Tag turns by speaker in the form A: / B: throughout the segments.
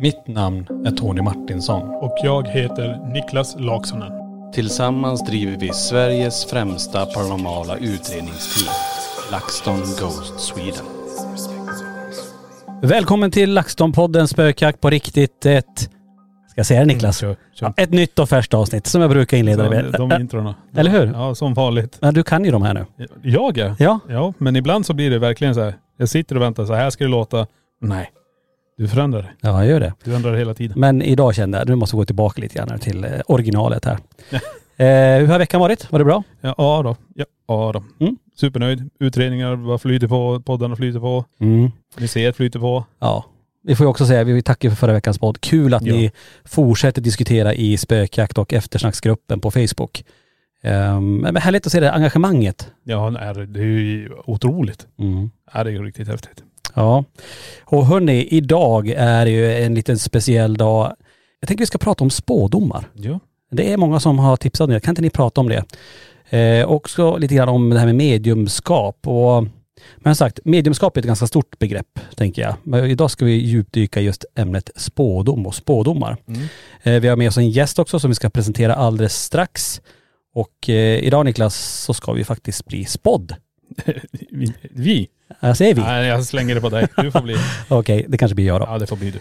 A: Mitt namn är Tony Martinsson.
B: Och jag heter Niklas Laksonen.
A: Tillsammans driver vi Sveriges främsta paranormala utredningsteam. LaxTon Ghost Sweden. Välkommen till LaxTon-podden Spökjakt på riktigt. Ett, ska jag säga det Niklas?
B: Mm, kör, kör.
A: Ja, ett nytt och färskt avsnitt som jag brukar inleda
B: Så,
A: med.
B: de introna.
A: Eller hur?
B: Ja, som vanligt.
A: Men du kan ju de här nu.
B: Jag ja.
A: Ja.
B: Ja, men ibland så blir det verkligen så här. Jag sitter och väntar, så här ska det låta. Nej. Du förändrar det.
A: Ja, jag gör det.
B: Du ändrar hela tiden.
A: Men idag kände jag, nu måste gå tillbaka lite grann till eh, originalet här. eh, hur har veckan varit? Var det bra?
B: Ja, ja då. Ja, ja då.
A: Mm.
B: Supernöjd. Utredningar bara flyter på. Poddarna flyter på.
A: Mm.
B: Museet flyter på.
A: Ja. Vi får ju också säga, vi vill tacka för förra veckans podd. Kul att
B: Ja.
A: ni fortsätter diskutera i spökjakt och eftersnacksgruppen på Facebook. Um, men härligt att se det engagemanget.
B: Ja, det är ju otroligt.
A: Mm.
B: Ja, det är ju riktigt häftigt.
A: Ja. Och hörni, idag är ju en liten speciell dag. Jag tänker vi ska prata om spådomar.
B: Ja.
A: Det är många som har tipsat det. Kan inte ni prata om det? Eh, också lite grann om det här med mediumskap. Och, men sagt, mediumskap är ett ganska stort begrepp, tänker jag. Men idag ska vi djupdyka just ämnet spådom och spådomar.
B: Mm.
A: Eh, vi har med oss en gäst också som vi ska presentera alldeles strax. Och eh, idag Niklas så ska vi faktiskt bli spådd.
B: Vi?
A: Jag säger vi.
B: Nej, jag slänger det på dig. Du får bli.
A: Okej, det kanske blir jag då.
B: Ja, det får bli du.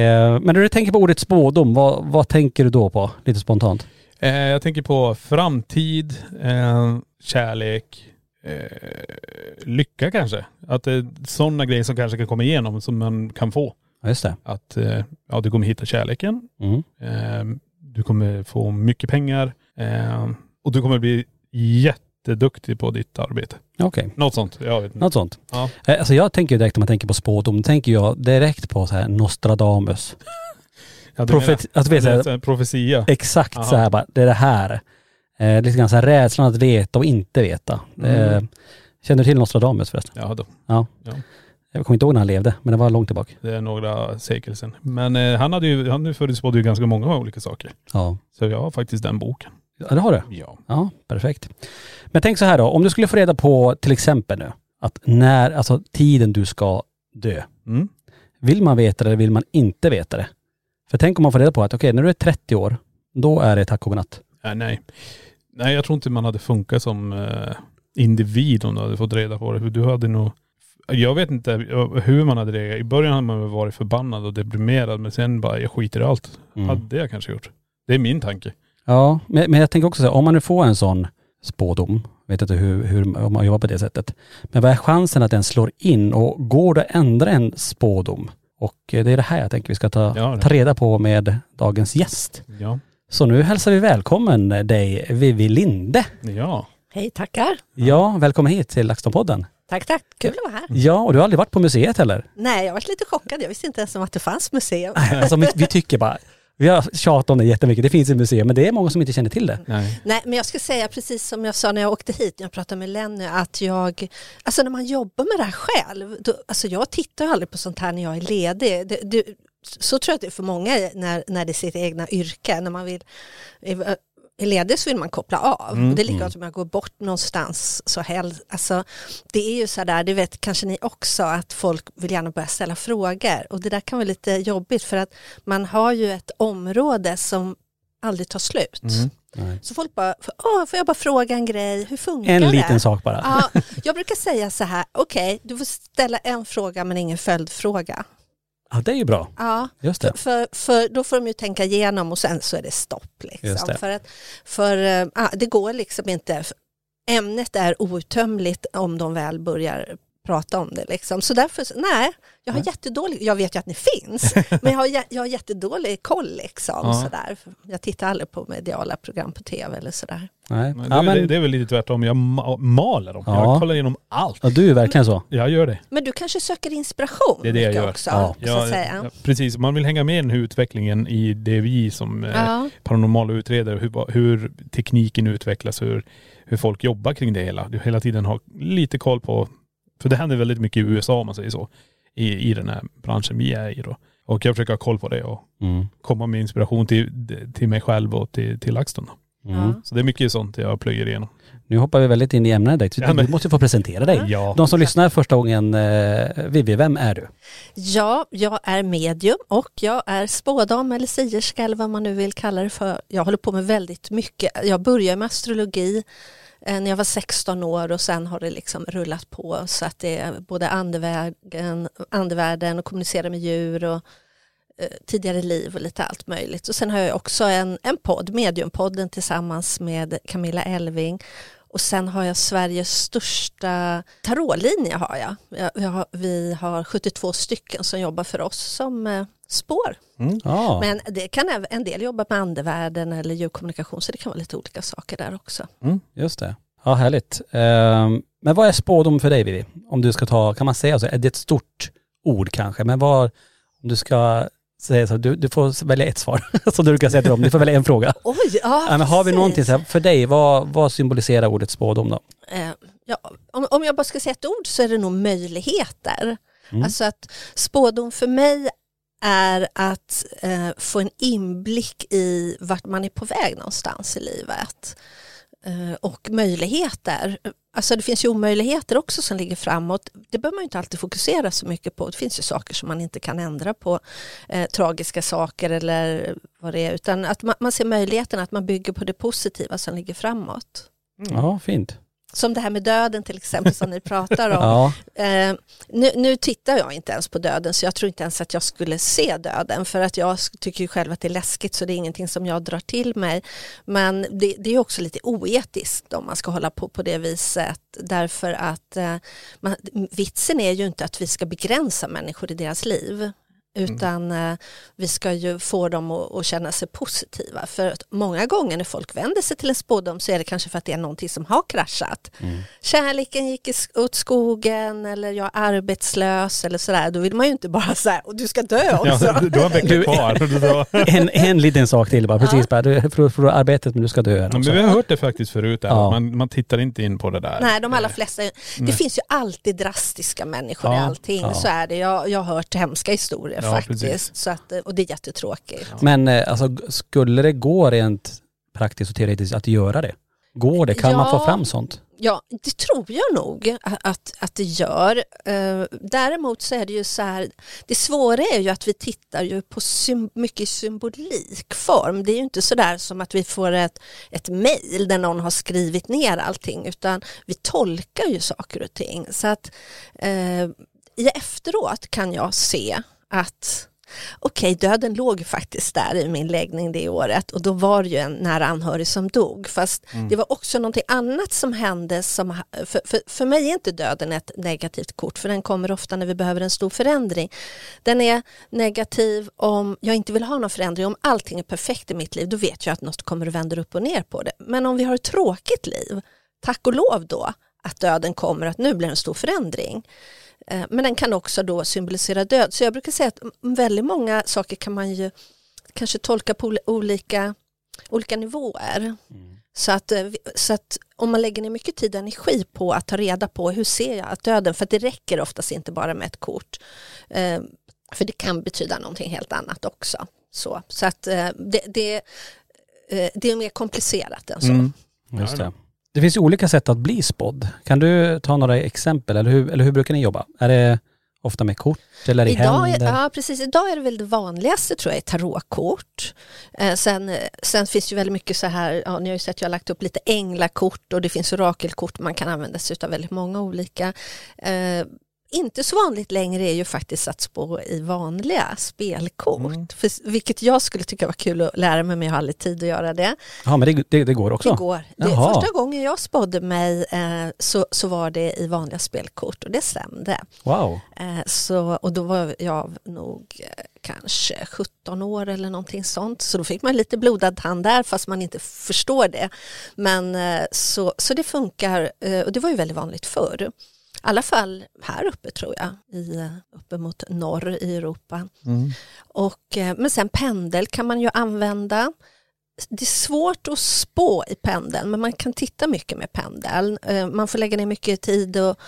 A: Eh, men när du tänker på ordet spådom, vad, vad tänker du då på? Lite spontant.
B: Eh, jag tänker på framtid, eh, kärlek, eh, lycka kanske. Att det är sådana grejer som kanske kan komma igenom som man kan få.
A: Ja, just det.
B: Att eh, ja, du kommer hitta kärleken,
A: Mm.
B: eh, du kommer få mycket pengar eh, och du kommer bli jätteduktig på ditt arbete.
A: Okej,
B: Något sånt. Jag vet inte.
A: något sånt.
B: Ja.
A: Eh, Alltså jag tänker ju direkt om man tänker på spådom, tänker jag direkt på så här Nostradamus.
B: Ja, du
A: Profet-
B: menar-
A: alltså, vet du,
B: det är en profetia.
A: Exakt
B: Aha.
A: så här bara, det är det här. Eh, lite grann så här rädslan att veta och inte veta.
B: Mm.
A: Eh, känner du till Nostradamus förresten?
B: Ja, då.
A: Ja.
B: Ja.
A: Jag kommer inte ihåg när han levde, men det var långt tillbaka.
B: Det är några sekel sedan. Men eh, han hade ju, han förutspådde ju ganska många olika saker.
A: Ja.
B: Så jag har faktiskt den boken.
A: Ja, det har du?
B: Ja.
A: Ja, perfekt. Men tänk så här då, om du skulle få reda på till exempel nu, att när, alltså tiden du ska dö.
B: Mm.
A: Vill man veta det eller vill man inte veta det? För tänk om man får reda på att okej, när du är 30 år, då är det tack och godnatt.
B: Nej, nej. Nej, jag tror inte man hade funkat som eh, individ om du hade fått reda på det. Du hade nog, jag vet inte hur man hade reagerat. I början hade man väl varit förbannad och deprimerad men sen bara, jag skiter i allt.
A: Mm.
B: Hade jag kanske gjort. Det är min tanke.
A: Ja, men, men jag tänker också så här, om man nu får en sån spådom, vet inte hur, hur om man jobbar på det sättet. Men vad är chansen att den slår in och går det att ändra en spådom? Och eh, det är det här jag tänker vi ska ta,
B: Ja,
A: ta reda på med dagens gäst.
B: Ja.
A: Så nu hälsar vi välkommen dig Vivi Linde.
B: Ja.
C: Hej, tackar.
A: Ja, välkommen hit till LaxTon-podden.
C: Tack, tack. Kul att vara här.
A: Ja, och du har aldrig varit på museet heller?
C: Nej, jag varit lite chockad. Jag visste inte ens om att det fanns museum.
A: Alltså, vi, vi tycker bara, vi har tjatat om det jättemycket, det finns ett museum, men det är många som inte känner till det.
B: Nej.
C: Nej, men jag ska säga precis som jag sa när jag åkte hit, när jag pratade med Lenny, att jag, alltså när man jobbar med det här själv, då, alltså jag tittar ju aldrig på sånt här när jag är ledig. Det, det, så tror jag att det är för många när, när det är sitt egna yrke, när man vill är ledig så vill man koppla av.
A: Mm,
C: Och det är likadant om jag går bort någonstans så helst. Alltså, det är ju så där, det vet kanske ni också, att folk vill gärna börja ställa frågor. Och det där kan vara lite jobbigt för att man har ju ett område som aldrig tar slut.
A: Nej.
C: Så folk bara, Åh, får jag bara fråga en grej, hur funkar
A: En
C: det?
A: liten sak bara.
C: Ja, jag brukar säga så här, okej, du får ställa en fråga men ingen följdfråga.
A: Ja, det är ju bra.
C: Ja,
A: Just det.
C: för, för då får de ju tänka igenom och sen så är det stopp. Liksom.
A: det.
C: För, att, för äh, det går liksom inte, ämnet är outtömligt om de väl börjar prata om det. Liksom. Så därför, nej, jag har jättedålig, jag vet ju att ni finns, men jag har, jag har jättedålig koll liksom.
B: Ja.
C: Sådär. Jag tittar aldrig på mediala program på tv eller sådär.
A: Nej.
B: Men
A: Ja,
B: det,
A: men,
B: det, det är väl lite tvärtom, jag ma- maler dem.
A: Ja.
B: Jag kollar igenom allt.
A: ja, du är verkligen så.
B: Jag gör det.
C: Men du kanske söker inspiration
B: Det är det jag gör.
C: också,
A: Ja.
C: så att säga.
B: ja, precis, man vill hänga med i den här utvecklingen i det vi som eh,
C: Ja.
B: paranormala utredare, hur, hur tekniken utvecklas, hur, hur folk jobbar kring det hela. Du hela tiden har lite koll på, för det händer väldigt mycket i USA om man säger så, i, i den här branschen vi är i då. Och jag försöker ha koll på det och
A: Mm.
B: komma med inspiration till, till mig själv och till, till LaxTon.
A: Mm.
B: Så det är mycket sånt jag plöjer igenom.
A: Nu hoppar vi väldigt in i ämnet direkt.
B: Ja,
A: Du
B: men-
A: måste få presentera dig.
B: Ja.
A: De som lyssnar första gången, eh, Vivi, vem är du?
C: Ja, jag är medium och jag är spådam eller sierska eller vad man nu vill kalla det för. Jag håller på med väldigt mycket. Jag började med astrologi Eh, när jag var 16 år och sen har det liksom rullat på så att det är både andevägen, andevärlden och kommunicera med djur och eh, tidigare liv och lite allt möjligt. Och sen har jag också en, en podd, Mediumpodden tillsammans med Camilla Elving och sen har jag Sveriges största tarotlinje har jag. Jag- jag har. Vi har 72 stycken som jobbar för oss som eh, spår.
A: Ja.
C: Men det kan en del jobba med andevärlden eller ljudkommunikation så det kan vara lite olika saker där också.
A: Mm, just det. Ja, härligt. Ehm, men vad är spådom för dig, Vivi? Om du ska ta, kan man säga så? Är det ett stort ord kanske? Men vad, om du ska säga så, du, du får välja ett svar. som du brukar säga till dem, du får välja en fråga.
C: Oj, ja,
A: Ja, men har vi någonting så här, för dig, vad, vad symboliserar ordet spådom då?
C: Eh, ja, om, om jag bara ska säga ett ord så är det nog möjligheter.
A: Mm.
C: Alltså att spådom för mig är att eh, få en inblick i vart man är på väg någonstans i livet. Eh, och möjligheter. Alltså det finns ju omöjligheter också som ligger framåt. Det behöver man ju inte alltid fokusera så mycket på. Det finns ju saker som man inte kan ändra på. Eh, tragiska saker eller vad det är. Utan att man, man ser möjligheten att man bygger på det positiva som ligger framåt.
A: Ja, fint.
C: Som det här med döden till exempel som ni pratar om.
A: Ja,
C: Eh, nu, nu tittar jag inte ens på döden så jag tror inte ens att jag skulle se döden för att jag tycker själv att det är läskigt så det är ingenting som jag drar till mig. Men det, det är också lite oetiskt om man ska hålla på på det viset därför att eh, man, vitsen är ju inte att vi ska begränsa människor i deras liv utan eh, vi ska ju få dem att, att känna sig positiva. För att många gånger när folk vänder sig till en spådom så är det kanske för att det är någonting som har kraschat. Kärleken gick åt skogen eller jag är arbetslös eller sådär. Då vill man ju inte bara säga och du ska dö också.
B: Ja, du, har en vecka kvar.
A: En, en liten sak till bara, precis. Bara, du förlorar arbetet men du ska dö.
B: Ja, men vi har hört det faktiskt förut.
A: Ja.
B: Man, man tittar inte in på det där.
C: Nej, de allra flesta, det finns ju alltid drastiska människor i
B: Ja,
C: allting.
A: ja.
C: Så är det. Jag, jag har hört hemska historier
B: Ja,
C: faktiskt.
B: precis.
C: Så att, och det är jättetråkigt.
A: Men eh, alltså, skulle det gå rent praktiskt och teoretiskt att göra det? Går det? Kan man
C: Ja.
A: få fram sånt?
C: Ja, det tror jag nog att, att det gör. Eh, Däremot så är det ju så här, det svåra är ju att vi tittar ju på sym, mycket symbolikform. Det är ju inte så där som att vi får ett, ett mejl där någon har skrivit ner allting utan vi tolkar ju saker och ting. Så att eh, i efteråt kan jag se att okej, döden låg faktiskt där i min läggning det året och då var det ju en nära anhörig som dog. Fast det var också någonting annat som hände. Som, för, för, för mig är inte döden ett negativt kort för den kommer ofta när vi behöver en stor förändring. Den är negativ om jag inte vill ha någon förändring. Om allting är perfekt i mitt liv då vet jag att något kommer att vända upp och ner på det. Men om vi har ett tråkigt liv tack och lov då att döden kommer, att nu blir det en stor förändring. Eh, Men den kan också då symbolisera död. Så jag brukar säga att väldigt många saker kan man ju kanske tolka på ol- olika, olika nivåer. Så, att, eh, så att om man lägger ner mycket tid och energi på att ta reda på hur ser jag att döden, för att det räcker oftast inte bara med ett kort. Eh, För det kan betyda någonting helt annat också. Så, så att det, det, det är mer komplicerat än så.
B: Mm.
A: Just
B: Ja,
A: det. Det finns ju olika sätt att bli spådd. Kan du ta några exempel eller hur, eller hur brukar ni jobba? Är det ofta med kort eller i
C: Idag,
A: händer?
C: ja, precis. Idag är det väl det vanligaste tror jag är tarotkort. Eh, sen, sen finns det ju väldigt mycket så här, ja, ni har ju sett jag har lagt upp lite änglakort och det finns orakelkort man kan använda sig av väldigt många olika. Eh, inte så vanligt längre är ju faktiskt att spå i vanliga spelkort. För, vilket jag skulle tycka var kul att lära mig men jag har aldrig tid att göra det.
A: Ja men det, det, det går också?
C: Det går. Det, första gången jag spådde mig eh, så, så var det i vanliga spelkort och det stämde.
A: Wow.
C: Eh, Så, och då var jag nog eh, kanske 17 år eller någonting sånt. Så då fick man lite blodad tand där fast man inte förstår det. Men eh, så, så det funkar eh, och det var ju väldigt vanligt förr. I alla fall här uppe tror jag, i, uppe mot norr i Europa. Och, eh, men sen pendel kan man ju använda. Det är svårt att spå i pendeln men man kan titta mycket med pendeln. Eh, Man får lägga ner mycket tid och,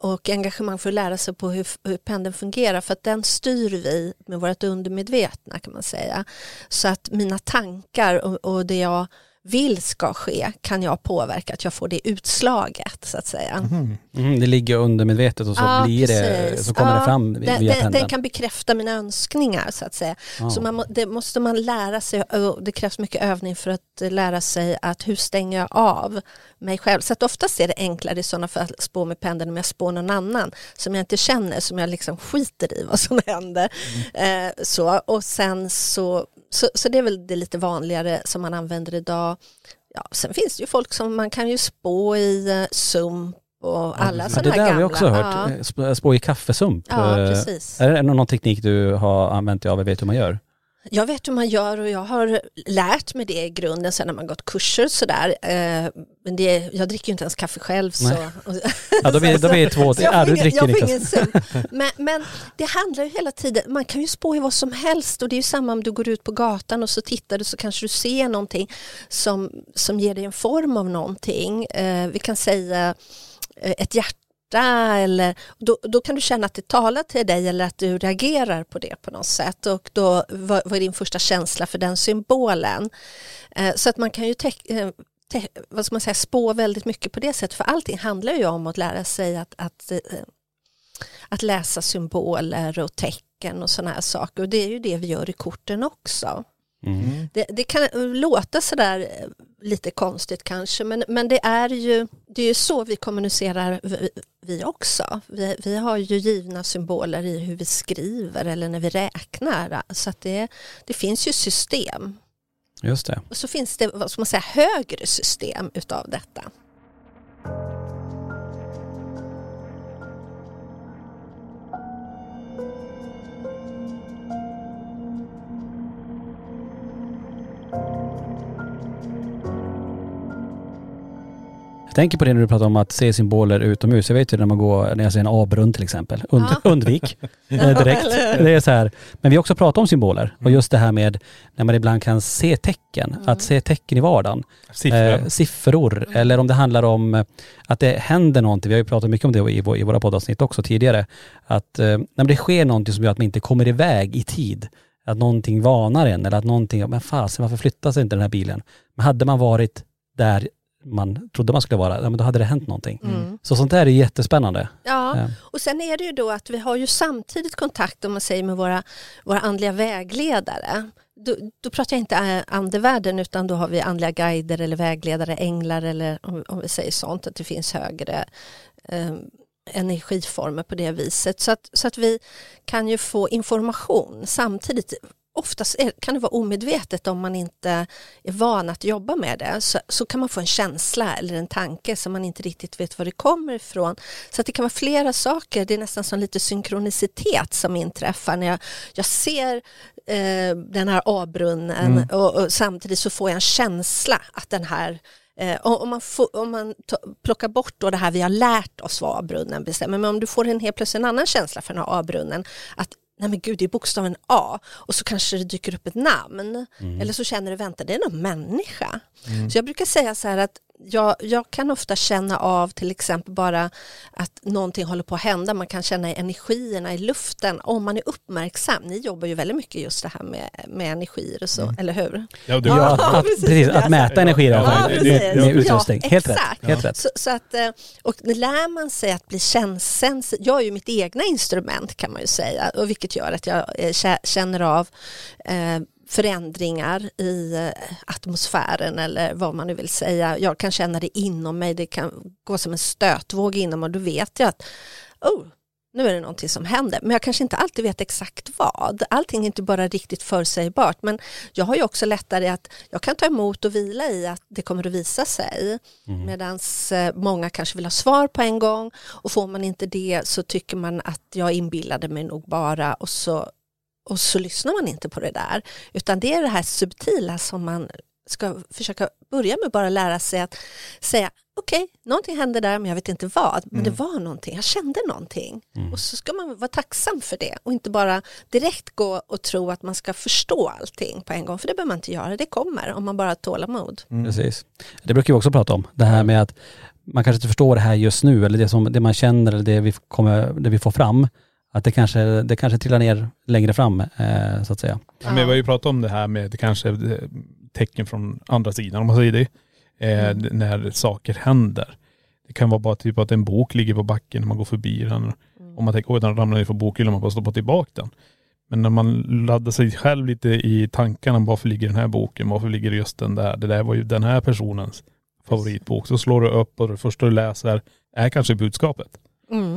C: och engagemang för att lära sig på hur, hur pendeln fungerar för att den styr vi med vårt undermedvetna kan man säga. Så att mina tankar och, och det jag vill ska ske kan jag påverka att jag får det utslaget så att säga.
A: Mm, det ligger undermedvetet och så
C: Ja,
A: blir det,
C: precis.
A: så kommer det
C: Ja,
A: fram
C: den,
A: via
C: den,
A: pendeln.
C: den kan bekräfta mina önskningar så att säga.
A: Ja.
C: Så man, det måste man lära sig och det krävs mycket övning för att lära sig att hur stänger jag av mig själv. Så att oftast är det enklare i sådana fall att spå med pendeln om jag spår någon annan som jag inte känner, som jag liksom skiter i vad som händer. Eh, så, och sen så, så, så det är väl det lite vanligare som man använder idag. Ja, sen finns det ju folk som man kan ju spå i eh, sump och alla
A: Ja,
C: sådana
A: det där
C: här
A: har
C: gamla.
A: vi också hört.
C: Ja.
A: Eh, Sp- Spå i kaffesump.
C: Ja,
A: Eh,
C: precis.
A: Är det någon teknik du har använt dig av eller vet hur man gör?
C: Jag vet hur man gör och jag har lärt mig det i grunden sen när man gått kurser sådär. Eh, men det, jag dricker ju inte ens kaffe själv. Så.
A: Ja, blir- då blir det två-
C: Så jag
A: ja,
C: får ingen-
A: dricker
C: jag får
A: Niklas.
C: ingen sump. men, men det handlar ju hela tiden, man kan ju spå i vad som helst och det är ju samma om du går ut på gatan och så tittar du så kanske du ser någonting som, som ger dig en form av någonting. Eh, vi kan säga eh, ett hjärta eller då, då kan du känna att det talar till dig eller att du reagerar på det på något sätt och då vad, vad är din första känsla för den symbolen? Eh, så att man kan ju te- eh, te- vad ska man säga, spå väldigt mycket på det sättet för allting handlar ju om att lära sig att, att, eh, att läsa symboler och tecken och sådana här saker och det är ju det vi gör i korten också.
A: Mm.
C: Det, det kan låta sådär lite konstigt kanske men, men det är ju det är ju så vi kommunicerar vi, vi också. Vi, vi har ju givna symboler i hur vi skriver eller när vi räknar. Så att det, det finns ju system.
A: Just det.
C: Och så finns det vad ska man säga, högre system utav detta.
A: Tänker på det när du pratar om att se symboler utomhus. Jag vet ju när man går, när jag ser en A-brunn till exempel. Und,
C: Ja.
A: Undvik eh, direkt. Det är så här. Men vi har också pratat om symboler och just det här med när man ibland kan se tecken. Att se tecken i vardagen.
B: Siffror.
A: Eh, siffror. Eller om det handlar om att det händer någonting. Vi har ju pratat mycket om det i, i våra poddavsnitt också tidigare. Att eh, när det sker någonting som gör att man inte kommer iväg i tid. Att någonting varnar en eller att någonting, men fasen varför flyttar sig inte den här bilen? Men hade man varit där man trodde man skulle vara, ja, men då hade det hänt någonting.
C: Mm.
A: Så sånt där är jättespännande.
C: Ja,
A: Ja.
C: och sen är det ju då att vi har ju samtidigt kontakt om man säger med våra, våra andliga vägledare. Då, då pratar jag inte andevärlden utan då har vi andliga guider eller vägledare, änglar eller om, om vi säger sånt att det finns högre eh, energiformer på det viset. Så att, så att vi kan ju få information samtidigt. Oftast kan det vara omedvetet om man inte är van att jobba med det. Så, så kan man få en känsla eller en tanke som man inte riktigt vet var det kommer ifrån. Så att det kan vara flera saker. Det är nästan som lite synkronicitet som inträffar när jag, jag ser eh, den här A-brunnen och, och samtidigt så får jag en känsla att den här Eh, om man, får, om man plockar bort då det här vi har lärt oss vad A-brunnen bestämmer, men om du får en helt plötsligt en annan känsla för den här A-brunnen, att nej men gud det är bokstaven A och så kanske det dyker upp ett namn. Eller så känner du, vänta det är någon människa. Så jag brukar säga så här att jag, jag kan ofta känna av till exempel bara att någonting håller på att hända. Man kan känna energierna i luften om man är uppmärksam. Ni jobbar ju väldigt mycket just det här med, med energier och så, eller hur?
B: Ja, det,
A: Ja, att, att,
C: precis.
A: att mäta energi i alla
C: Ja, precis.
A: med, med utrustning.
C: Ja,
A: helt rätt. Helt rätt.
C: Så, så att, eh, och lär man sig att bli känslig, jag är ju mitt egna instrument kan man ju säga, och vilket gör att jag eh, kä- känner av eh, förändringar i eh, atmosfären eller vad man nu vill säga. Jag kan känna det inom mig, det kan gå som en stötvåg inom och då vet jag att oh, nu är det någonting som händer. Men jag kanske inte alltid vet exakt vad. Allting är inte bara riktigt förutsägbart. Men jag har ju också lättare att jag kan ta emot och vila i att det kommer att visa sig.
A: Mm.
C: Medan många kanske vill ha svar på en gång och får man inte det så tycker man att jag inbillade mig nog bara och så, och så lyssnar man inte på det där. Utan det är det här subtila som man ska försöka börja med bara lära sig att säga okej, någonting hände där men jag vet inte vad, men det var någonting, jag kände någonting. Och så ska man vara tacksam för det och inte bara direkt gå och tro att man ska förstå allting på en gång, för det behöver man inte göra, det kommer om man bara har tålamod.
A: Precis. Det brukar vi också prata om. Det här med att man kanske inte förstår det här just nu eller det, som, det man känner eller det vi, kommer, det vi får fram. Att det kanske, det kanske trillar ner längre fram eh, så att säga.
B: Ja, men vi har ju pratat om det här med kanske eh, tecken från andra sidan om man säger det. Eh, När saker händer. Det kan vara bara typ att en bok ligger på backen när man går förbi den. Om man tänker oj den ramlar ner från bokhyllan man bara stoppa tillbaka den. Men när man laddar sig själv lite i tankarna, varför ligger den här boken, varför ligger just den där? Det där var ju den här personens favoritbok. Så slår du upp och det första du läser är kanske budskapet.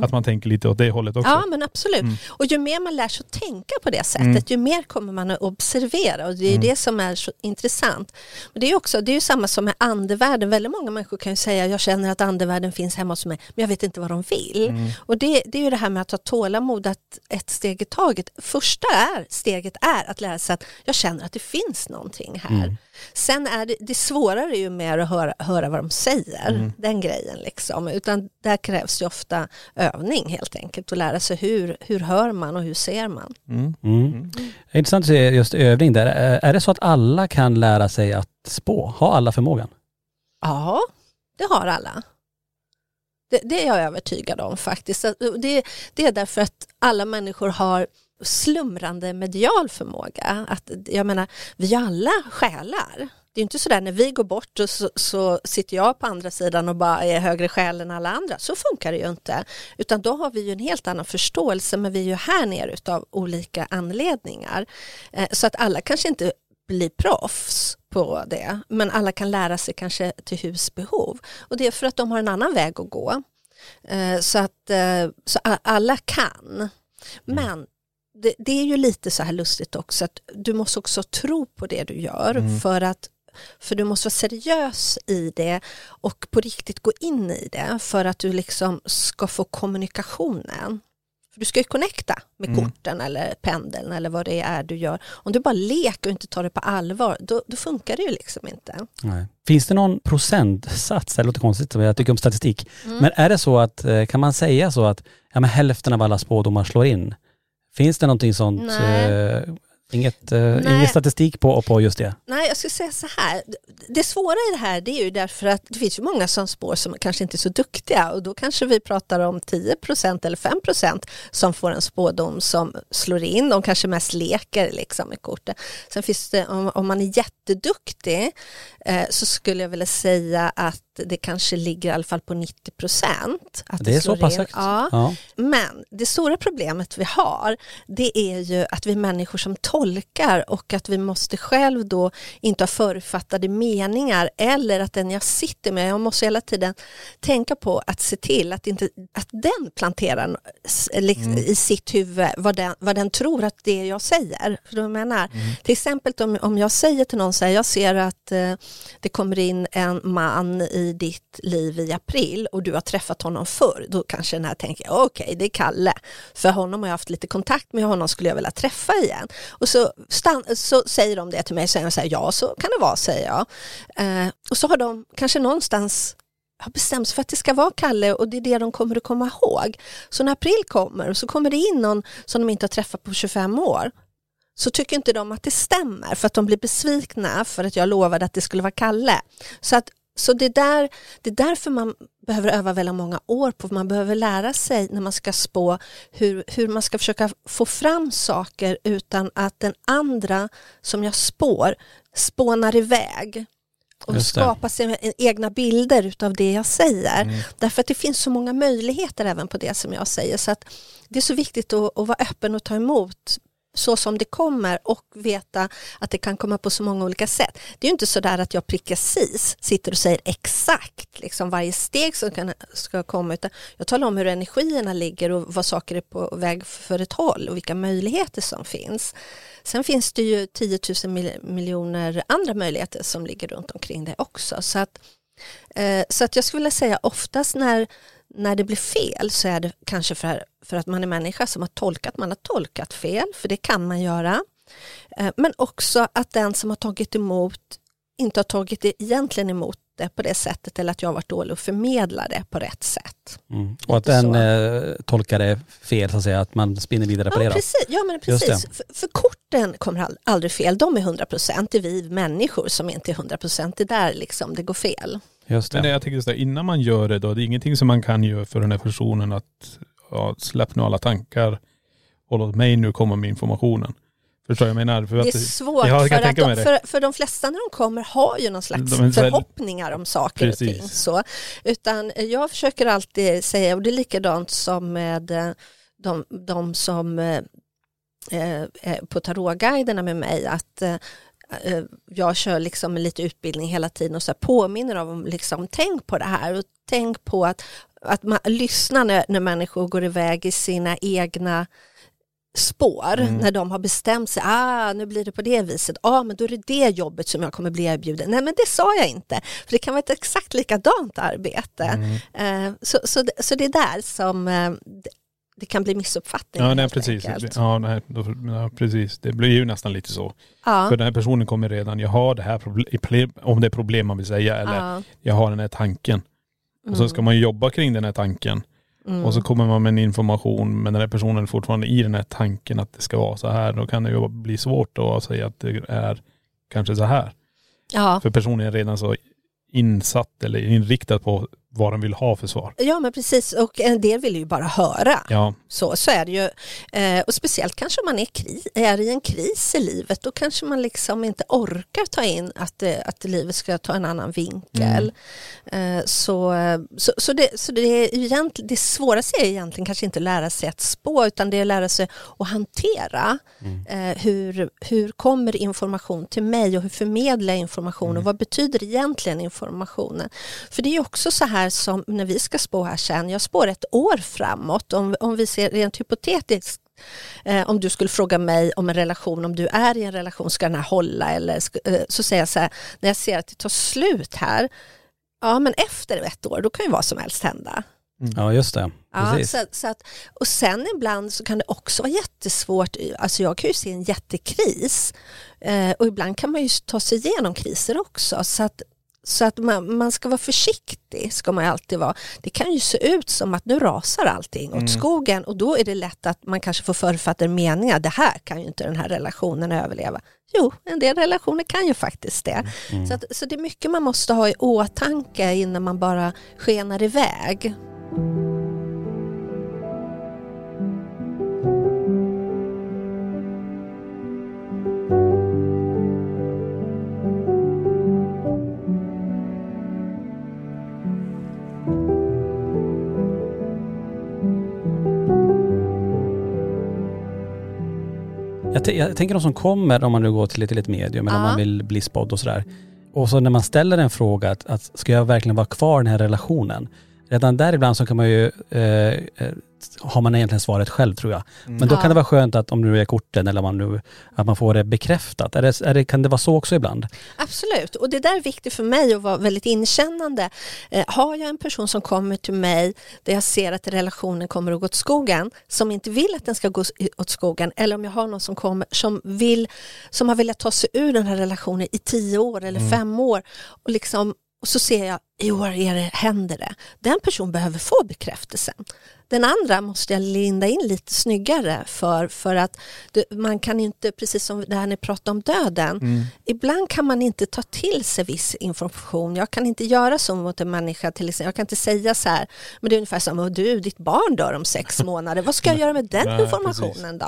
B: Att man tänker lite åt det hållet också.
C: Ja men absolut. Och ju mer man lär sig att tänka på det sättet,
B: Mm.
C: ju mer kommer man att observera och det är ju det som är så intressant. Och det är också, det är ju samma som med andevärlden. Väldigt många människor kan ju säga, jag känner att andevärlden finns hemma hos mig, men jag vet inte vad de vill.
B: Mm.
C: Och det, det är ju det här med att ha tålamod, att ett steg i taget. Första är, steget är att lära sig att jag känner att det finns någonting här. Sen är det, det svårare ju mer att höra, höra vad de säger, den grejen liksom. Utan där krävs ju ofta övning helt enkelt och lära sig hur, hur hör man och hur ser man.
A: Mm. Det är Intressant att se just övning där. Är det så att alla kan lära sig att spå? Har alla förmågan?
C: Ja, det har alla. Det, det är jag övertygad om faktiskt. Det, det är därför att alla människor har slumrande medial förmåga. Att, jag menar, vi är alla själar. Det är inte sådär när vi går bort och så, så sitter jag på andra sidan och bara är högre själ än alla andra. Så funkar det ju inte. Utan då har vi ju en helt annan förståelse men vi är ju här nere utav olika anledningar. Eh, Så att alla kanske inte blir proffs på det men alla kan lära sig kanske till husbehov. Och det är för att de har en annan väg att gå. Eh, Så att eh, så alla kan. Men det, det är ju lite så här lustigt också att du måste också tro på det du gör för att för du måste vara seriös i det och på riktigt gå in i det för att du liksom ska få kommunikationen. För du ska ju connecta med korten eller pendeln eller vad det är du gör. Om du bara leker och inte tar det på allvar, då, då funkar det ju liksom inte.
A: Nej. Finns det någon procentsats, det låter konstigt, jag tycker om statistik,
C: Mm.
A: men är det så att, eh, kan man säga så att ja, men hälften av alla spådomar slår in? Finns det någonting sånt, eh, inget, eh, ingen statistik på, på just det?
C: Nej, jag skulle säga så här. Det svåra i det här det är ju därför att det finns ju många som spår som kanske inte är så duktiga och då kanske vi pratar om 10% eller 5% som får en spådom som slår in. De kanske mest leker liksom med korten. Sen finns det, om, om man är jätteduktig så skulle jag vilja säga att det kanske ligger i alla fall på 90%. Att
A: Det är så pass högt?
C: Ja.
A: Ja.
C: Men det stora problemet vi har det är ju att vi är människor som tolkar och att vi måste själv då inte ha förutfattade meningar eller att den jag sitter med, jag måste hela tiden tänka på att se till att, inte, att den planterar liksom, i sitt huvud vad den, vad den tror att det jag säger. För menar, Till exempel om, om jag säger till någon så här, jag ser att eh, det kommer in en man i ditt liv i april och du har träffat honom förr, då kanske den här tänker, okej okay, det är Kalle, för honom har jag haft lite kontakt med, honom skulle jag vilja träffa igen. Och så, så säger de det till mig, så jag här, ja så kan det vara, säger jag. Eh, och så har de kanske någonstans har bestämt sig för att det ska vara Kalle och det är det de kommer att komma ihåg. Så när april kommer och så kommer det in någon som de inte har träffat på 25 år så tycker inte de att det stämmer för att de blir besvikna för att jag lovade att det skulle vara Kalle. Så, att, så det, där, det är därför man behöver öva väldigt många år på, man behöver lära sig när man ska spå hur, hur man ska försöka få fram saker utan att den andra som jag spår spånar iväg och skapa sina egna bilder utav det jag säger. Mm. Därför att det finns så många möjligheter även på det som jag säger. Så att det är så viktigt att, att vara öppen och ta emot så som det kommer och veta att det kan komma på så många olika sätt. Det är ju inte så där att jag precis sitter och säger exakt liksom varje steg som kan, ska komma utan jag talar om hur energierna ligger och vad saker är på väg för ett håll och vilka möjligheter som finns. Sen finns det ju 10 000 miljoner andra möjligheter som ligger runt omkring det också. Så att, eh, så att jag skulle vilja säga oftast när, när det blir fel så är det kanske för, för att man är människa som har tolkat, man har tolkat fel, för det kan man göra. Eh, men också att den som har tagit emot inte har tagit det egentligen emot det på det sättet eller att jag har varit dålig att förmedla det på rätt sätt.
A: Mm. Och att den eh, tolkar det fel så att säga, att man spinner vidare på
C: ja,
A: det
C: Precis. Ja men precis, för, för, korten kommer aldrig fel, de är 100% det är vi människor som inte är 100% det är där liksom det går fel.
B: Just det. Men jag tänker så där, innan man gör det då, det är ingenting som man kan göra för den här personen att ja, släpp nu alla tankar och låt mig nu komma med informationen. Förstår jag menar?
C: För det är svårt ja, för, att de, för, för de flesta när de kommer har ju någon slags de förhoppningar om saker precis. och ting. Så. Utan jag försöker alltid säga, och det är likadant som med eh, de, de som eh, eh på tarotguiderna med mig, att eh, jag kör liksom lite utbildning hela tiden och så påminner om liksom, tänk på det här och tänk på att, att man lyssnar när, när människor går iväg i sina egna spår mm. när de har bestämt sig, ah nu blir det på det viset, ah men då är det det jobbet som jag kommer bli erbjuden. Nej men det sa jag inte, för det kan vara ett exakt likadant arbete. Mm. Uh, så, så, så det är där som uh, det kan bli missuppfattningar.
B: Ja, nej, precis. Ja, nej, då, ja, precis. Det blir ju nästan lite så. Ja. För den här personen kommer redan, jag har det här om det är problem man vill säga, eller ja. jag har den här tanken. Och så ska man jobba kring den här tanken. Mm. Och så kommer man med en information men den här personen är fortfarande i den här tanken att det ska vara så här. Då kan det ju bli svårt att säga att det är kanske så här. Ja. För personen är redan så insatt eller inriktad på vad de vill ha för svar.
C: Ja men precis och en del vill ju bara höra. Ja. Så, så är det ju. Eh, och speciellt kanske om man är, kris, är i en kris i livet då kanske man liksom inte orkar ta in att, eh, att livet ska ta en annan vinkel. Mm. Eh, så, så, så, det, så det, är egentligen, det svåraste är egentligen kanske inte att lära sig att spå utan det är att lära sig att hantera mm. eh, hur, hur kommer information till mig och hur förmedlar jag information mm. och vad betyder egentligen informationen? För det är också så här här som när vi ska spå här sen, jag spår ett år framåt, om, om vi ser rent hypotetiskt Eh, om du skulle fråga mig om en relation, om du är i en relation, ska den här hålla? Eller, eh, så säger jag så här, när jag ser att det tar slut här, ja men efter ett år, då kan ju vad som helst hända.
A: Mm. Ja just det.
C: Ja, så, så, att, och sen ibland så kan det också vara jättesvårt, alltså jag kan ju se en jättekris eh, och ibland kan man ju ta sig igenom kriser också. Så att så att man, man, ska vara försiktig, ska man alltid vara. Det kan ju se ut som att nu rasar allting åt mm. skogen och då är det lätt att man kanske får författade meningar. Det här kan ju inte den här relationen överleva. Jo, en del relationer kan ju faktiskt det. Mm. Så, att, så det är mycket man måste ha i åtanke innan man bara skenar iväg.
A: Jag, jag, tänker de som kommer, om man nu går till ett, ett medium eller om man vill bli spådd och sådär. Och så när man ställer en fråga att, att ska jag verkligen vara kvar i den här relationen? Redan där ibland så kan man ju eh, eh har man egentligen svaret själv tror jag. Men då
C: Mm. Ja.
A: kan det vara skönt att om du är korten eller man nu, att man får det bekräftat. Är det, är det, kan det vara så också ibland?
C: Absolut, och det där är viktigt för mig att vara väldigt inkännande. Eh, har jag en person som kommer till mig där jag ser att relationen kommer att gå åt skogen, som inte vill att den ska gå åt skogen, eller om jag har någon som kommer som vill, som har velat ta sig ur den här relationen i tio år eller fem år och liksom och så ser jag, i år är det, händer det. Den personen behöver få bekräftelsen. Den andra måste jag linda in lite snyggare för, för att det, man kan inte, precis som det här ni pratade om döden, ibland kan man inte ta till sig viss information. Jag kan inte göra så mot en människa, till exempel. jag kan inte säga så här, men det är ungefär som, "Åh, du, ditt barn dör om sex månader, vad ska jag göra med den informationen då?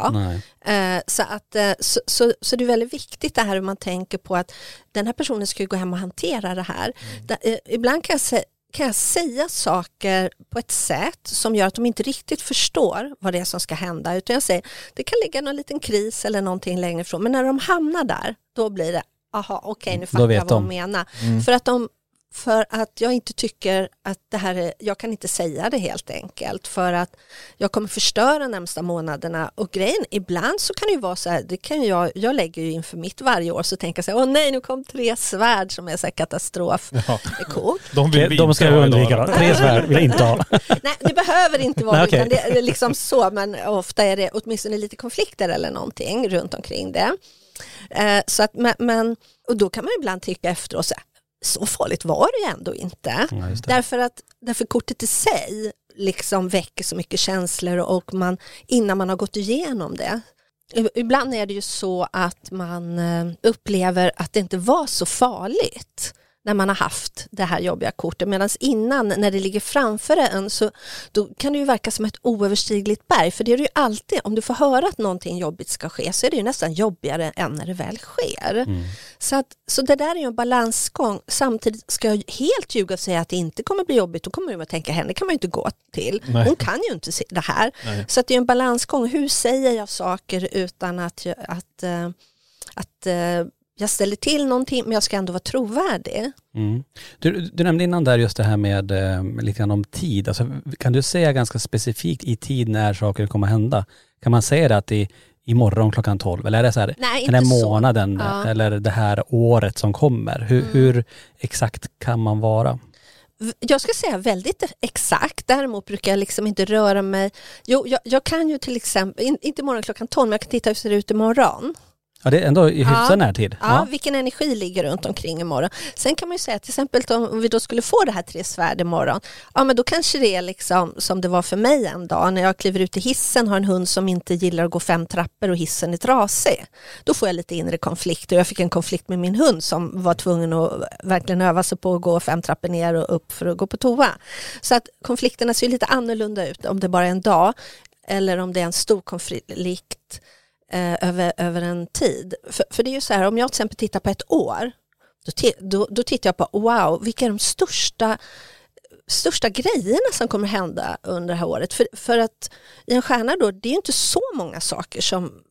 C: Eh, Så, att, eh, så, så, så det är väldigt viktigt det här hur man tänker på att den här personen ska gå hem och hantera det här. Da, eh, ibland kan jag, sä- kan jag säga saker på ett sätt som gör att de inte riktigt förstår vad det är som ska hända. Utan jag säger, det kan ligga någon liten kris eller någonting längre ifrån. Men när de hamnar där, då blir det, aha, okej nu fattar
A: vet
C: jag vad de menar. För att de för att jag inte tycker att det här är, jag kan inte säga det helt enkelt för att jag kommer förstöra närmsta månaderna och grejen ibland så kan det ju vara så här, det kan jag, jag lägger ju inför mitt varje år så tänker jag så här, åh nej nu kom tre svärd som är så här katastrof.
B: Ja.
C: Kort.
B: De vill vi
A: De ska
B: idag
A: undvika. Tre svärd vill jag inte ha.
C: Nej, det behöver inte vara
A: Nej, okej.
C: utan det är liksom så, men ofta är det åtminstone lite konflikter eller någonting runt omkring det. Eh, så att, men, men, och då kan man ibland tycka efteråt, så, här, så farligt var det ju ändå inte.
A: Ja.
C: Därför att därför kortet i sig liksom väcker så mycket känslor och man, innan man har gått igenom det. Ibland är det ju så att man eh, upplever att det inte var så farligt när man har haft det här jobbiga kortet. Medan innan, när det ligger framför en, så då kan det ju verka som ett oöverstigligt berg. För det är det ju alltid, om du får höra att någonting jobbigt ska ske så är det ju nästan jobbigare än när det väl sker. Så, att, så det där är ju en balansgång. Samtidigt ska jag helt ljuga och säga att det inte kommer bli jobbigt. Då kommer man att tänka, henne kan man ju inte gå till.
B: Nej.
C: Hon kan ju inte se det här.
B: Nej.
C: Så att det är en balansgång. Hur säger jag saker utan att, jag- att, eh, att eh, jag ställer till någonting men jag ska ändå vara trovärdig.
A: Mm. Du, du nämnde innan där just det här med eh, lite grann om tid. Alltså, kan du säga ganska specifikt i tid när saker kommer hända? Kan man säga det att i, imorgon klockan 12 eller är det så här
C: Nej,
A: den här månaden
C: Ja. Mm.
A: eller det här året som kommer? Hur, hur exakt kan man vara?
C: Jag ska säga väldigt exakt, däremot brukar jag liksom inte röra mig. Jo, jag, jag kan ju till exempel, in, inte imorgon klockan 12, men jag kan titta hur det ser ut imorgon.
A: Ja det är ändå i hyfsad
C: Ja.
A: närtid.
C: Ja, vilken energi ligger runt omkring imorgon. Sen kan man ju säga till exempel om vi då skulle få det här tre svärd imorgon, ja men då kanske det är liksom som det var för mig en dag när jag kliver ut i hissen har en hund som inte gillar att gå fem trappor och hissen är trasig. Då får jag lite inre konflikter. Jag fick en konflikt med min hund som var tvungen att verkligen öva sig på att gå fem trappor ner och upp för att gå på toa. Så att konflikterna ser lite annorlunda ut om det bara är en dag eller om det är en stor konflikt eh, över, över en tid. För, för det är ju så här, om jag till exempel tittar på ett år, då, då, då tittar jag på wow, vilka är de största största grejerna som kommer hända under det här året. För, för att i en stjärna då, det är ju inte så många saker som,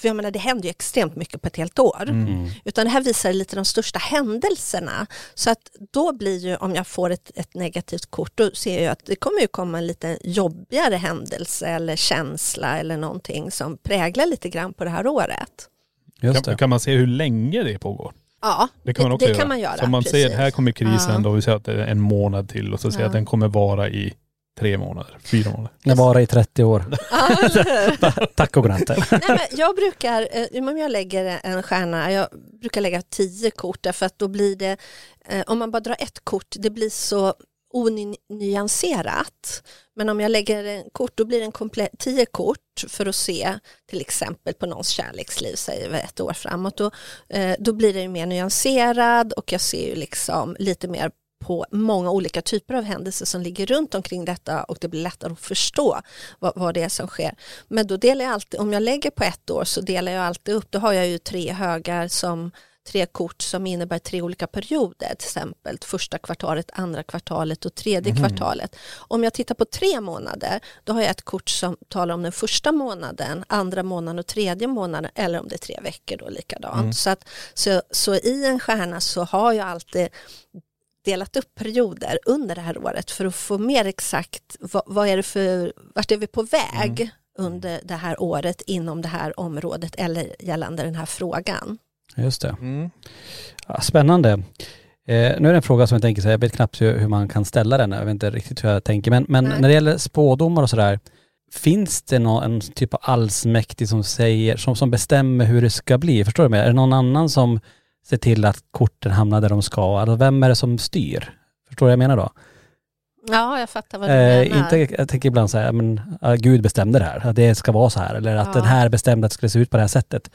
C: för jag menar det händer ju extremt mycket på ett helt år.
A: Mm.
C: Utan det här visar lite de största händelserna. Så att då blir ju, om jag får ett, ett negativt kort, då ser jag att det kommer ju komma en lite jobbigare händelse eller känsla eller någonting som präglar lite grann på det här året.
A: Just
B: Kan,
A: det.
B: kan man se hur länge det pågår?
C: Ja,
B: Det kan man också
C: det
B: göra.
C: kan man göra.
B: Så om man säger
C: precis.
B: här kommer krisen
C: Ja.
B: då, vi säger att det är en månad till och så säger
C: Ja.
B: att den kommer vara i tre månader, fyra månader.
A: Jag vara i 30 år. Tack och godnatt.
C: Nej, men jag brukar, eh, om jag lägger en stjärna, jag brukar lägga tio kort därför att då blir det, eh, om man bara drar ett kort, det blir så onyanserat. Men om jag lägger en kort, då blir det en komplett, tio kort för att se till exempel på någons kärleksliv, säger vi ett år framåt. Då, eh, då blir det ju mer nyanserad och jag ser ju liksom lite mer på många olika typer av händelser som ligger runt omkring detta och det blir lättare att förstå vad, vad det är som sker. Men då delar jag alltid, om jag lägger på ett år så delar jag alltid upp, då har jag ju tre högar som tre kort som innebär tre olika perioder, till exempel första kvartalet, andra kvartalet och tredje kvartalet. Om jag tittar på tre månader, då har jag ett kort som talar om den första månaden, andra månaden och tredje månaden, eller om det är tre veckor då likadant. Så, att, så, så i en stjärna så har jag alltid delat upp perioder under det här året för att få mer exakt vad, vad är det för, vart är vi på väg
A: Mm.
C: under det här året inom det här området eller gällande den här frågan.
A: Just det.
D: Mm.
A: Ja, spännande. Eh, nu är det en fråga som jag tänker så här, jag vet knappt hur, hur man kan ställa den, jag vet inte riktigt hur jag tänker, men, men
C: Nej.
A: när det gäller spådomar och sådär, finns det någon en typ av allsmäktig som säger, som, som bestämmer hur det ska bli? Förstår du mig? Är det någon annan som ser till att korten hamnar där de ska? Alltså vem är det som styr? Förstår du vad jag menar då?
C: Ja, jag fattar vad du
A: Eh,
C: menar.
A: inte, jag tänker ibland så här, men, Gud bestämde det här, att det ska vara så här, eller att
C: Ja.
A: den här bestämde att det skulle se ut på det här sättet.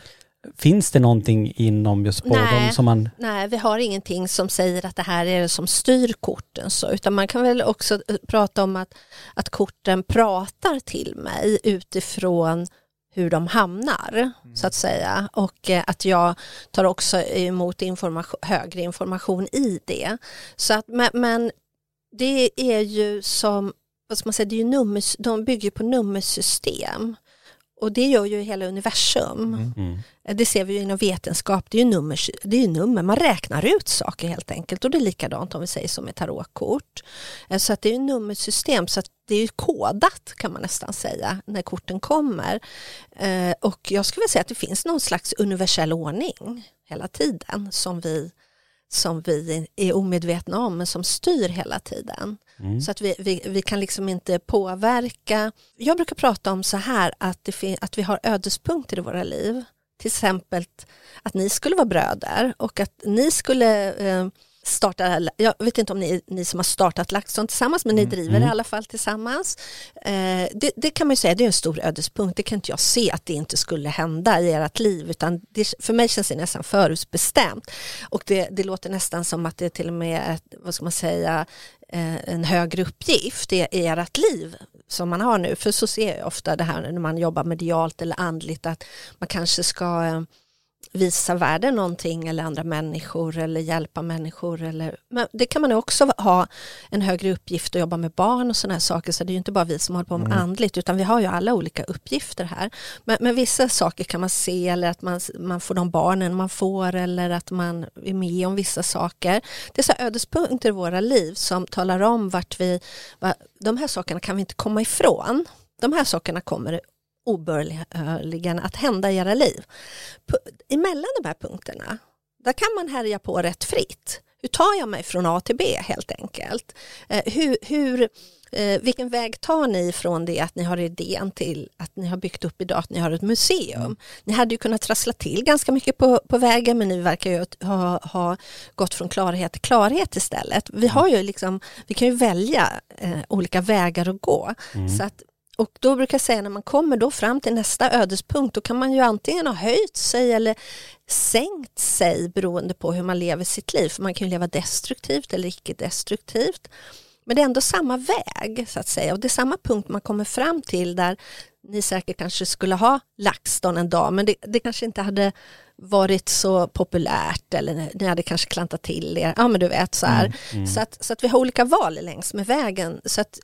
A: Finns det någonting inom just spådom som man...
C: Nej, vi har ingenting som säger att det här är det som styr korten. Så, utan man kan väl också eh, prata om att, att korten pratar till mig utifrån hur de hamnar, så att säga. Och eh, att jag tar också emot information, högre information i det. Så att, men, det är ju som, vad ska man säga, det är ju nummers, de bygger på nummersystem. Och det gör ju hela universum.
A: Mm.
C: Det ser vi ju inom vetenskap, det är ju nummer, det är ju nummer. man räknar ut saker helt enkelt och det är likadant om vi säger som med tarotkort. Eh, Så att det är ju nummersystem så att det är ju kodat kan man nästan säga när korten kommer. Eh, Och jag skulle vilja säga att det finns någon slags universell ordning hela tiden som vi, som vi är omedvetna om men som styr hela tiden.
A: Mm.
C: Så att vi, vi, vi kan liksom inte påverka. Jag brukar prata om så här att, det att vi har ödespunkter i våra liv. Till exempel att ni skulle vara bröder och att ni skulle eh, starta, jag vet inte om ni, ni som har startat LaxTon tillsammans men ni driver det i alla fall tillsammans. Eh, det, det kan man ju säga, det är en stor ödespunkt, det kan inte jag se att det inte skulle hända i ert liv utan det, för mig känns det nästan förutbestämt. Och det, det låter nästan som att det är till och med, ett, vad ska man säga, eh, en högre uppgift i, i ert liv som man har nu. För så ser jag ofta det här när man jobbar medialt eller andligt att man kanske ska eh, visa världen någonting eller andra människor eller hjälpa människor. Eller, men det kan man också ha en högre uppgift att jobba med barn och sådana här saker så det är ju inte bara vi som håller på med andligt utan vi har ju alla olika uppgifter här. Men, men vissa saker kan man se eller att man, man får de barnen man får eller att man är med om vissa saker. Det är så ödespunkter i våra liv som talar om vart vi, va, de här sakerna kan vi inte komma ifrån. De här sakerna kommer obönhörligen att hända i era liv. P- emellan de här punkterna, där kan man härja på rätt fritt. Hur tar jag mig från A till B helt enkelt? Eh, hur, hur, eh, vilken väg tar ni från det att ni har idén till att ni har byggt upp idag att ni har ett museum? Ni hade ju kunnat trassla till ganska mycket på, på vägen men ni verkar ju ha, ha gått från klarhet till klarhet istället. Vi, har ju liksom, vi kan ju välja eh, olika vägar att gå. Så att och då brukar jag säga när man kommer då fram till nästa ödespunkt då kan man ju antingen ha höjt sig eller sänkt sig beroende på hur man lever sitt liv. För man kan ju leva destruktivt eller icke-destruktivt. Men det är ändå samma väg så att säga och det är samma punkt man kommer fram till där ni säkert kanske skulle ha LaxTon en dag men det, det kanske inte hade varit så populärt eller ni hade kanske klantat till er. Ja men du vet så här. Så, att, så att vi har olika val längs med vägen. Så att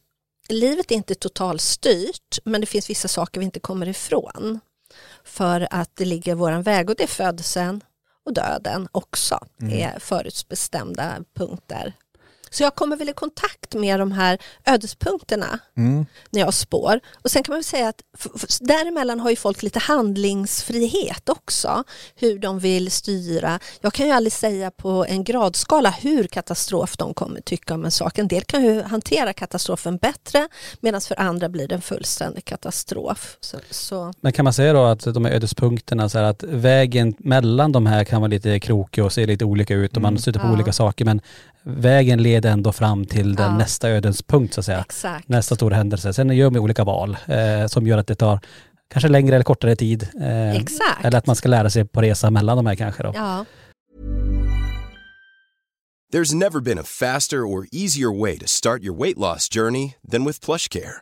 C: livet är inte totalstyrt men det finns vissa saker vi inte kommer ifrån. För att det ligger våran väg och det är födelsen och döden också. Är förutbestämda punkter. Så jag kommer väl i kontakt med de här ödespunkterna när jag spår. Och sen kan man väl säga att däremellan har ju folk lite handlingsfrihet också. Hur de vill styra. Jag kan ju aldrig säga på en gradskala hur katastrof de kommer tycka om en sak. En del kan ju hantera katastrofen bättre medan för andra blir det en fullständig katastrof. Så, så.
A: Men kan man säga då att de här ödespunkterna, så här att vägen mellan de här kan vara lite krokig och se lite olika ut och man stöter på
C: Ja.
A: olika saker men vägen leder ändå fram till den
C: Ja.
A: nästa ödespunkt så att säga.
C: Exakt.
A: Nästa stora händelse. Sen gör man olika val eh, som gör att det tar kanske längre eller kortare tid. Eh,
C: Exakt.
A: Eller att man ska lära sig på resa mellan de här kanske då.
C: Ja.
E: There's never been a faster or easier way to start your weight loss journey than with PlushCare.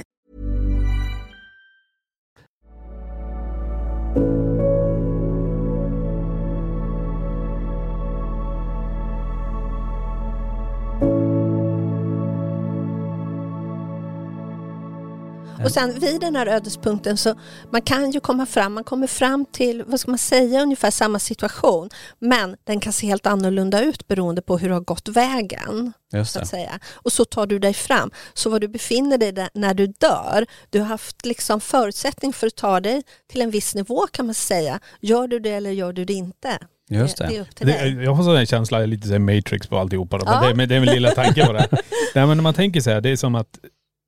C: Och sen vid den här ödespunkten så man kan ju komma fram, man kommer fram till, vad ska man säga, ungefär samma situation. Men den kan se helt annorlunda ut beroende på hur du har gått vägen.
A: Just
C: Så att
A: det.
C: säga. Och så tar du dig fram. Så var du befinner dig där, när du dör, du har haft liksom förutsättning för att ta dig till en viss nivå kan man säga. Gör du det eller gör du det inte?
A: Just
C: Det
A: det.
C: är upp till
B: Det,
C: dig.
B: jag får sån här känsla, lite så Matrix på alltihopa då. Men,
C: Ja.
B: det, men det är min lilla tanke på det. Nej men när man tänker så här, det är som att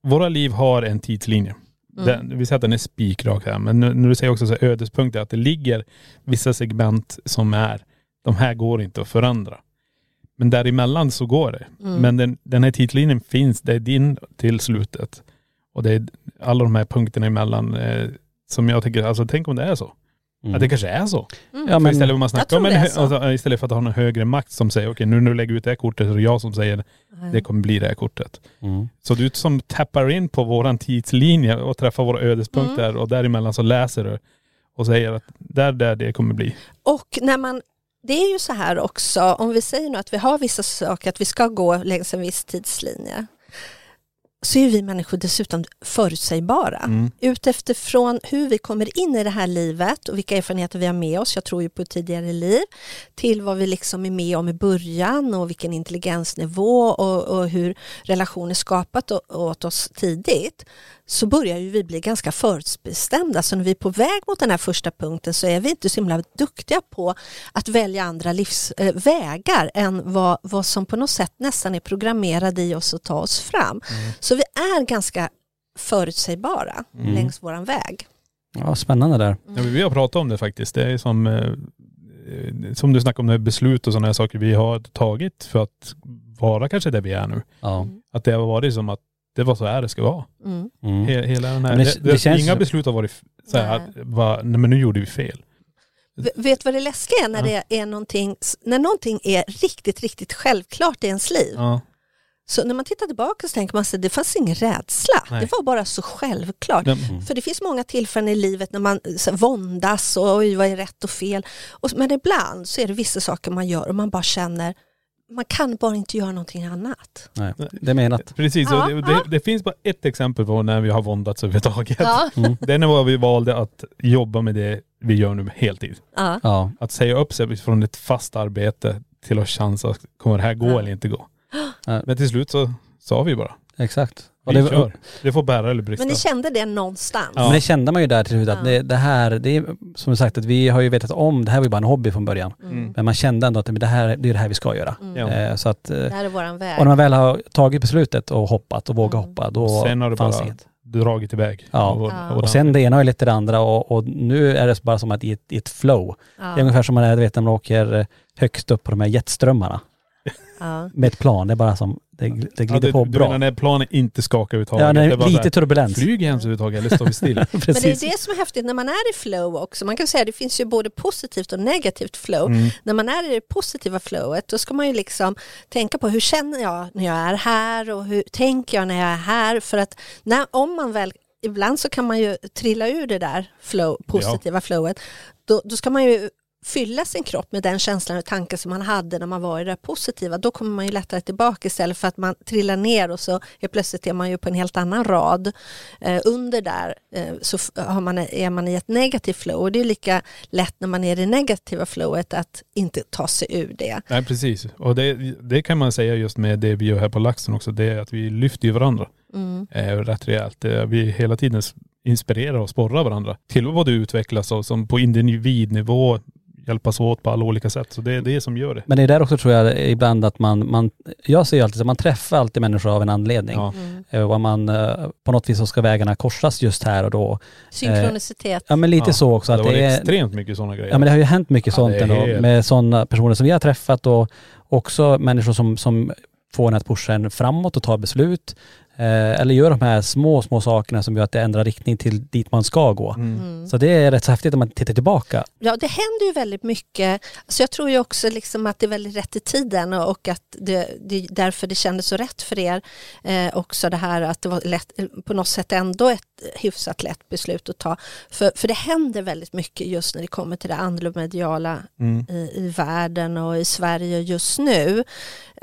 B: våra liv har en tidslinje.
C: Mm.
B: Den, vi säger att den är spikrak här, men nu, du säger också så ödespunkter, att det ligger vissa segment som är, de här går inte att förändra. Men däremellan så går det.
C: Mm.
B: Men den, den här tidslinjen finns, det är din till slutet. Och det är alla de här punkterna emellan eh, som jag tycker, alltså tänk om det är så.
A: Mm.
B: Att det kanske är så.
C: Mm.
A: Ja, men,
B: istället för att man snackar om en, alltså, istället för att ha en högre makt som säger okej nu när du lägger ut det här kortet så är det jag som säger det kommer bli det här kortet.
A: mm.
B: Så du som tappar in på våran tidslinje och träffar våra ödespunkter
C: Mm.
B: och däremellan så läser du och säger att där, där det kommer bli.
C: Och när man, det är ju så här också, om vi säger nu att vi har vissa saker, att vi ska gå längs en viss tidslinje, så är vi människor dessutom förutsägbara.
B: Mm.
C: Utifrån hur vi kommer in i det här livet och vilka erfarenheter vi har med oss, jag tror ju på tidigare liv, till vad vi liksom är med om i början och vilken intelligensnivå och, och hur relationer skapat åt oss tidigt, så börjar ju vi bli ganska förutbestämda. Så när vi är på väg mot den här första punkten så är vi inte så himla duktiga på att välja andra livsvägar än vad, vad som på något sätt nästan är programmerade i oss att ta oss fram. Så vi är ganska förutsägbara
B: Mm.
C: längs våran väg.
A: Ja, spännande där.
B: Ja, men vi har pratat om det faktiskt. Det är som, eh, eh, som du snackade om, det beslut och sådana här saker vi har tagit för att vara kanske där vi är nu.
A: Ja.
B: Att det har varit som att det var så här det ska vara.
C: Mm.
A: Mm.
B: He, hela den här,
A: Men det-
B: det,
A: det
B: inga beslut har varit så här,
C: Nej.
B: att, va, nej men nu gjorde vi fel.
C: V- Vet du vad det läskiga är när
B: Ja.
C: det är någonting, när någonting är riktigt, riktigt självklart i ens liv?
B: Ja.
C: Så när man tittar tillbaka så tänker man sig det fanns ingen rädsla.
B: Nej.
C: Det var bara så självklart.
B: Mm.
C: För det finns många tillfällen i livet när man så, våndas och oj, vad är rätt och fel. Och, men ibland så är det vissa saker man gör och man bara känner man kan bara inte göra någonting annat.
A: Nej, det är menat.
B: Precis,
C: Ja,
B: det,
C: ja.
B: det, det finns bara ett exempel på när vi har våndats överhuvudtaget.
C: Ja.
A: Mm.
B: Det är när vi valde att jobba med det vi gör nu heltid.
C: Ja.
A: Ja.
B: Att säga upp sig från ett fast arbete till att chansa, kommer det här gå
C: Ja.
B: eller inte gå?
A: Ja.
B: Men till slut så sa vi bara,
A: Exakt. Och
B: vi
A: det,
B: kör. Det får bära eller brista.
C: Men ni kände det någonstans?
B: Ja.
A: Men det kände man ju där till slut att
C: Ja.
A: det, det här, det är som du sagt att vi har ju vetat om, det här var ju bara en hobby från början.
B: Mm.
A: Men man kände ändå att det, här, det är det här vi ska göra.
C: Mm.
A: Eh, så att, eh,
C: Det här är våran väg.
A: och när man väl har tagit beslutet och hoppat och vågat
C: Mm.
A: hoppa, då
B: Sen har det
A: fanns
B: bara
A: inget.
B: dragit iväg.
A: Ja.
B: Och,
C: Ja.
A: Och sen det ena har lett till det andra och, och nu är det bara som att i ett, i ett flow.
C: ja.
A: Det är ungefär som man är, vet när man åker högst upp på de här jetströmmarna
C: ja.
A: med ett plan. Det är bara som, det, det
B: ja,
A: glider
B: det,
A: på
B: du
A: bra.
B: menar när planen inte skakar överhuvudtaget?
A: Ja, när
B: är
A: det är lite turbulens.
B: Flyger ens överhuvudtaget eller står vi still?
C: Men det är det som är häftigt när man är i flow också. Man kan säga att det finns ju både positivt och negativt flow.
B: Mm.
C: När man är i det positiva flowet då ska man ju liksom tänka på hur känner jag när jag är här och hur tänker jag när jag är här. För att när, om man väl, ibland så kan man ju trilla ur det där flow, positiva flowet. Då, då ska man ju fylla sin kropp med den känslan och tanken som man hade när man var i det positiva. Då kommer man ju lättare tillbaka istället för att man trillar ner och så är plötsligt är man ju på en helt annan rad. Eh, under där eh, så har man, är man i ett negativt flow och det är lika lätt när man är i det negativa flowet att inte ta sig ur det.
B: Nej precis. Och det, det kan man säga just med det vi gör här på Laxen också, det är att vi lyfter ju varandra
C: Mm.
B: eh, rätt rejält. Vi hela tiden inspirerar och sporrar varandra till att både utvecklas och som på individnivå hjälpas åt på alla olika sätt. Så det är det som gör det.
A: Men det är där också tror jag ibland att man, man jag ser ju alltid att man träffar alltid människor av en anledning.
B: Ja.
A: Eh, Och man, eh, på något vis så ska vägarna korsas just här och då.
C: Synkronicitet.
A: Ja men lite
B: Ja.
A: så också.
B: det
A: Att
B: var
A: det är,
B: extremt mycket sådana grejer.
A: Ja men det har ju hänt mycket
B: Ja,
A: sånt
B: det
A: ändå
B: helt-
A: med sådana personer som vi har träffat och också människor som, som får en att pusha en framåt och ta beslut. Eh, eller gör de här små, små sakerna som gör att det ändrar riktning till dit man ska gå.
C: Mm.
A: Så det är rätt så häftigt om man tittar tillbaka.
C: Ja, det händer ju väldigt mycket. Så jag tror ju också liksom att det är väldigt rätt i tiden och att det, det är därför det kändes så rätt för er. Eh, också det här att det var lätt, på något sätt ändå ett hyfsat lätt beslut att ta. För, för det händer väldigt mycket just när det kommer till det andromediala
B: Mm.
C: i, i världen och i Sverige just nu.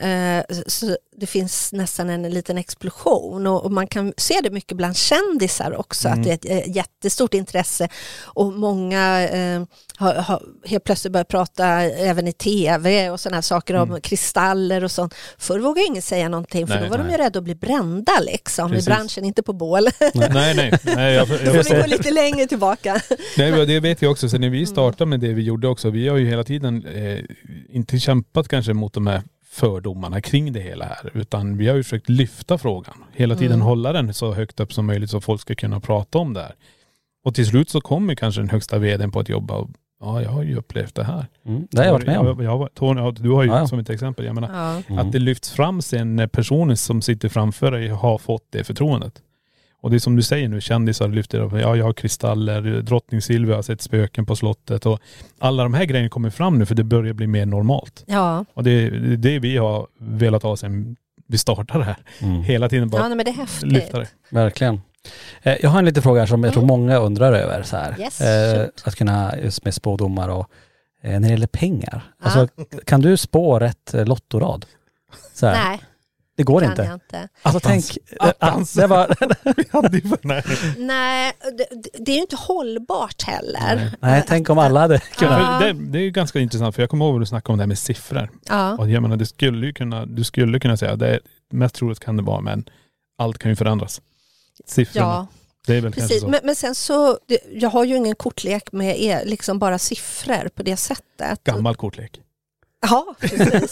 C: Eh, så det finns nästan en liten explosion och, man kan se det mycket bland kändisar också, att det är ett eh, jättestort intresse och många eh, har, har helt plötsligt börjat prata även i tv och sådana här saker om kristaller och sånt. Förr vågade ingen säga någonting för
B: Nej,
C: då var de
B: nej.
C: ju rädda att bli brända liksom
B: Precis.
C: i branschen, inte på bål.
B: Nej, nej. nej jag, jag,
C: vi går lite längre tillbaka.
B: Nej, det vet jag också. Sen när vi startade med det vi gjorde också, vi har ju hela tiden eh, inte kämpat kanske mot de här fördomarna kring det hela här, utan vi har ju försökt lyfta frågan. Hela tiden hålla den så högt upp som möjligt så folk ska kunna prata om det här. Och till slut så kommer kanske den högsta vdn på att jobba och ja, jag har ju upplevt det här.
A: Mm. Det har jag varit med om.
B: Jag, jag, jag, Tony, du har ju
A: Ja, ja.
B: som ett exempel, jag menar,
C: Ja.
B: att det lyfts fram sen när personen som sitter framför dig har fått det förtroendet. Och det är som du säger nu, kändisar lyfter upp, ja jag har kristaller, drottning Silvia har sett spöken på slottet och alla de här grejerna kommer fram nu för det börjar bli mer normalt.
C: Ja.
B: Och det är det vi har velat ha sen vi startade det här.
A: Mm.
B: Hela tiden bara
C: ja, nej, men det är häftigt.
B: lyfta det.
A: Verkligen. Eh, Jag har en liten fråga som jag tror många undrar över. Så här.
C: Mm. Yes,
A: Eh, att kunna, just med spådomar och eh, när det gäller pengar. Alltså, kan du spå rätt eh, lottorad? Så här.
C: Nej,
A: det går
C: kan
A: inte.
C: jag inte.
A: Alltså tänk, eh,
B: Attans.
A: det var,
B: nej.
C: Nej, det, det är ju inte hållbart heller.
A: nej tänk om alla hade kunnat.
B: Det, det är ju ganska intressant för jag kommer ihåg vad du snackade om det här med siffror.
C: Ja.
B: Och jag menar det skulle ju kunna, du skulle kunna säga, det är, mest troligt kan det vara men allt kan ju förändras. Siffrorna.
C: Ja,
B: Det är väl kanske
C: precis. Men, men sen så, jag har ju ingen kortlek med er, liksom bara siffror på det sättet.
B: Gammal kortlek.
C: Ja, precis.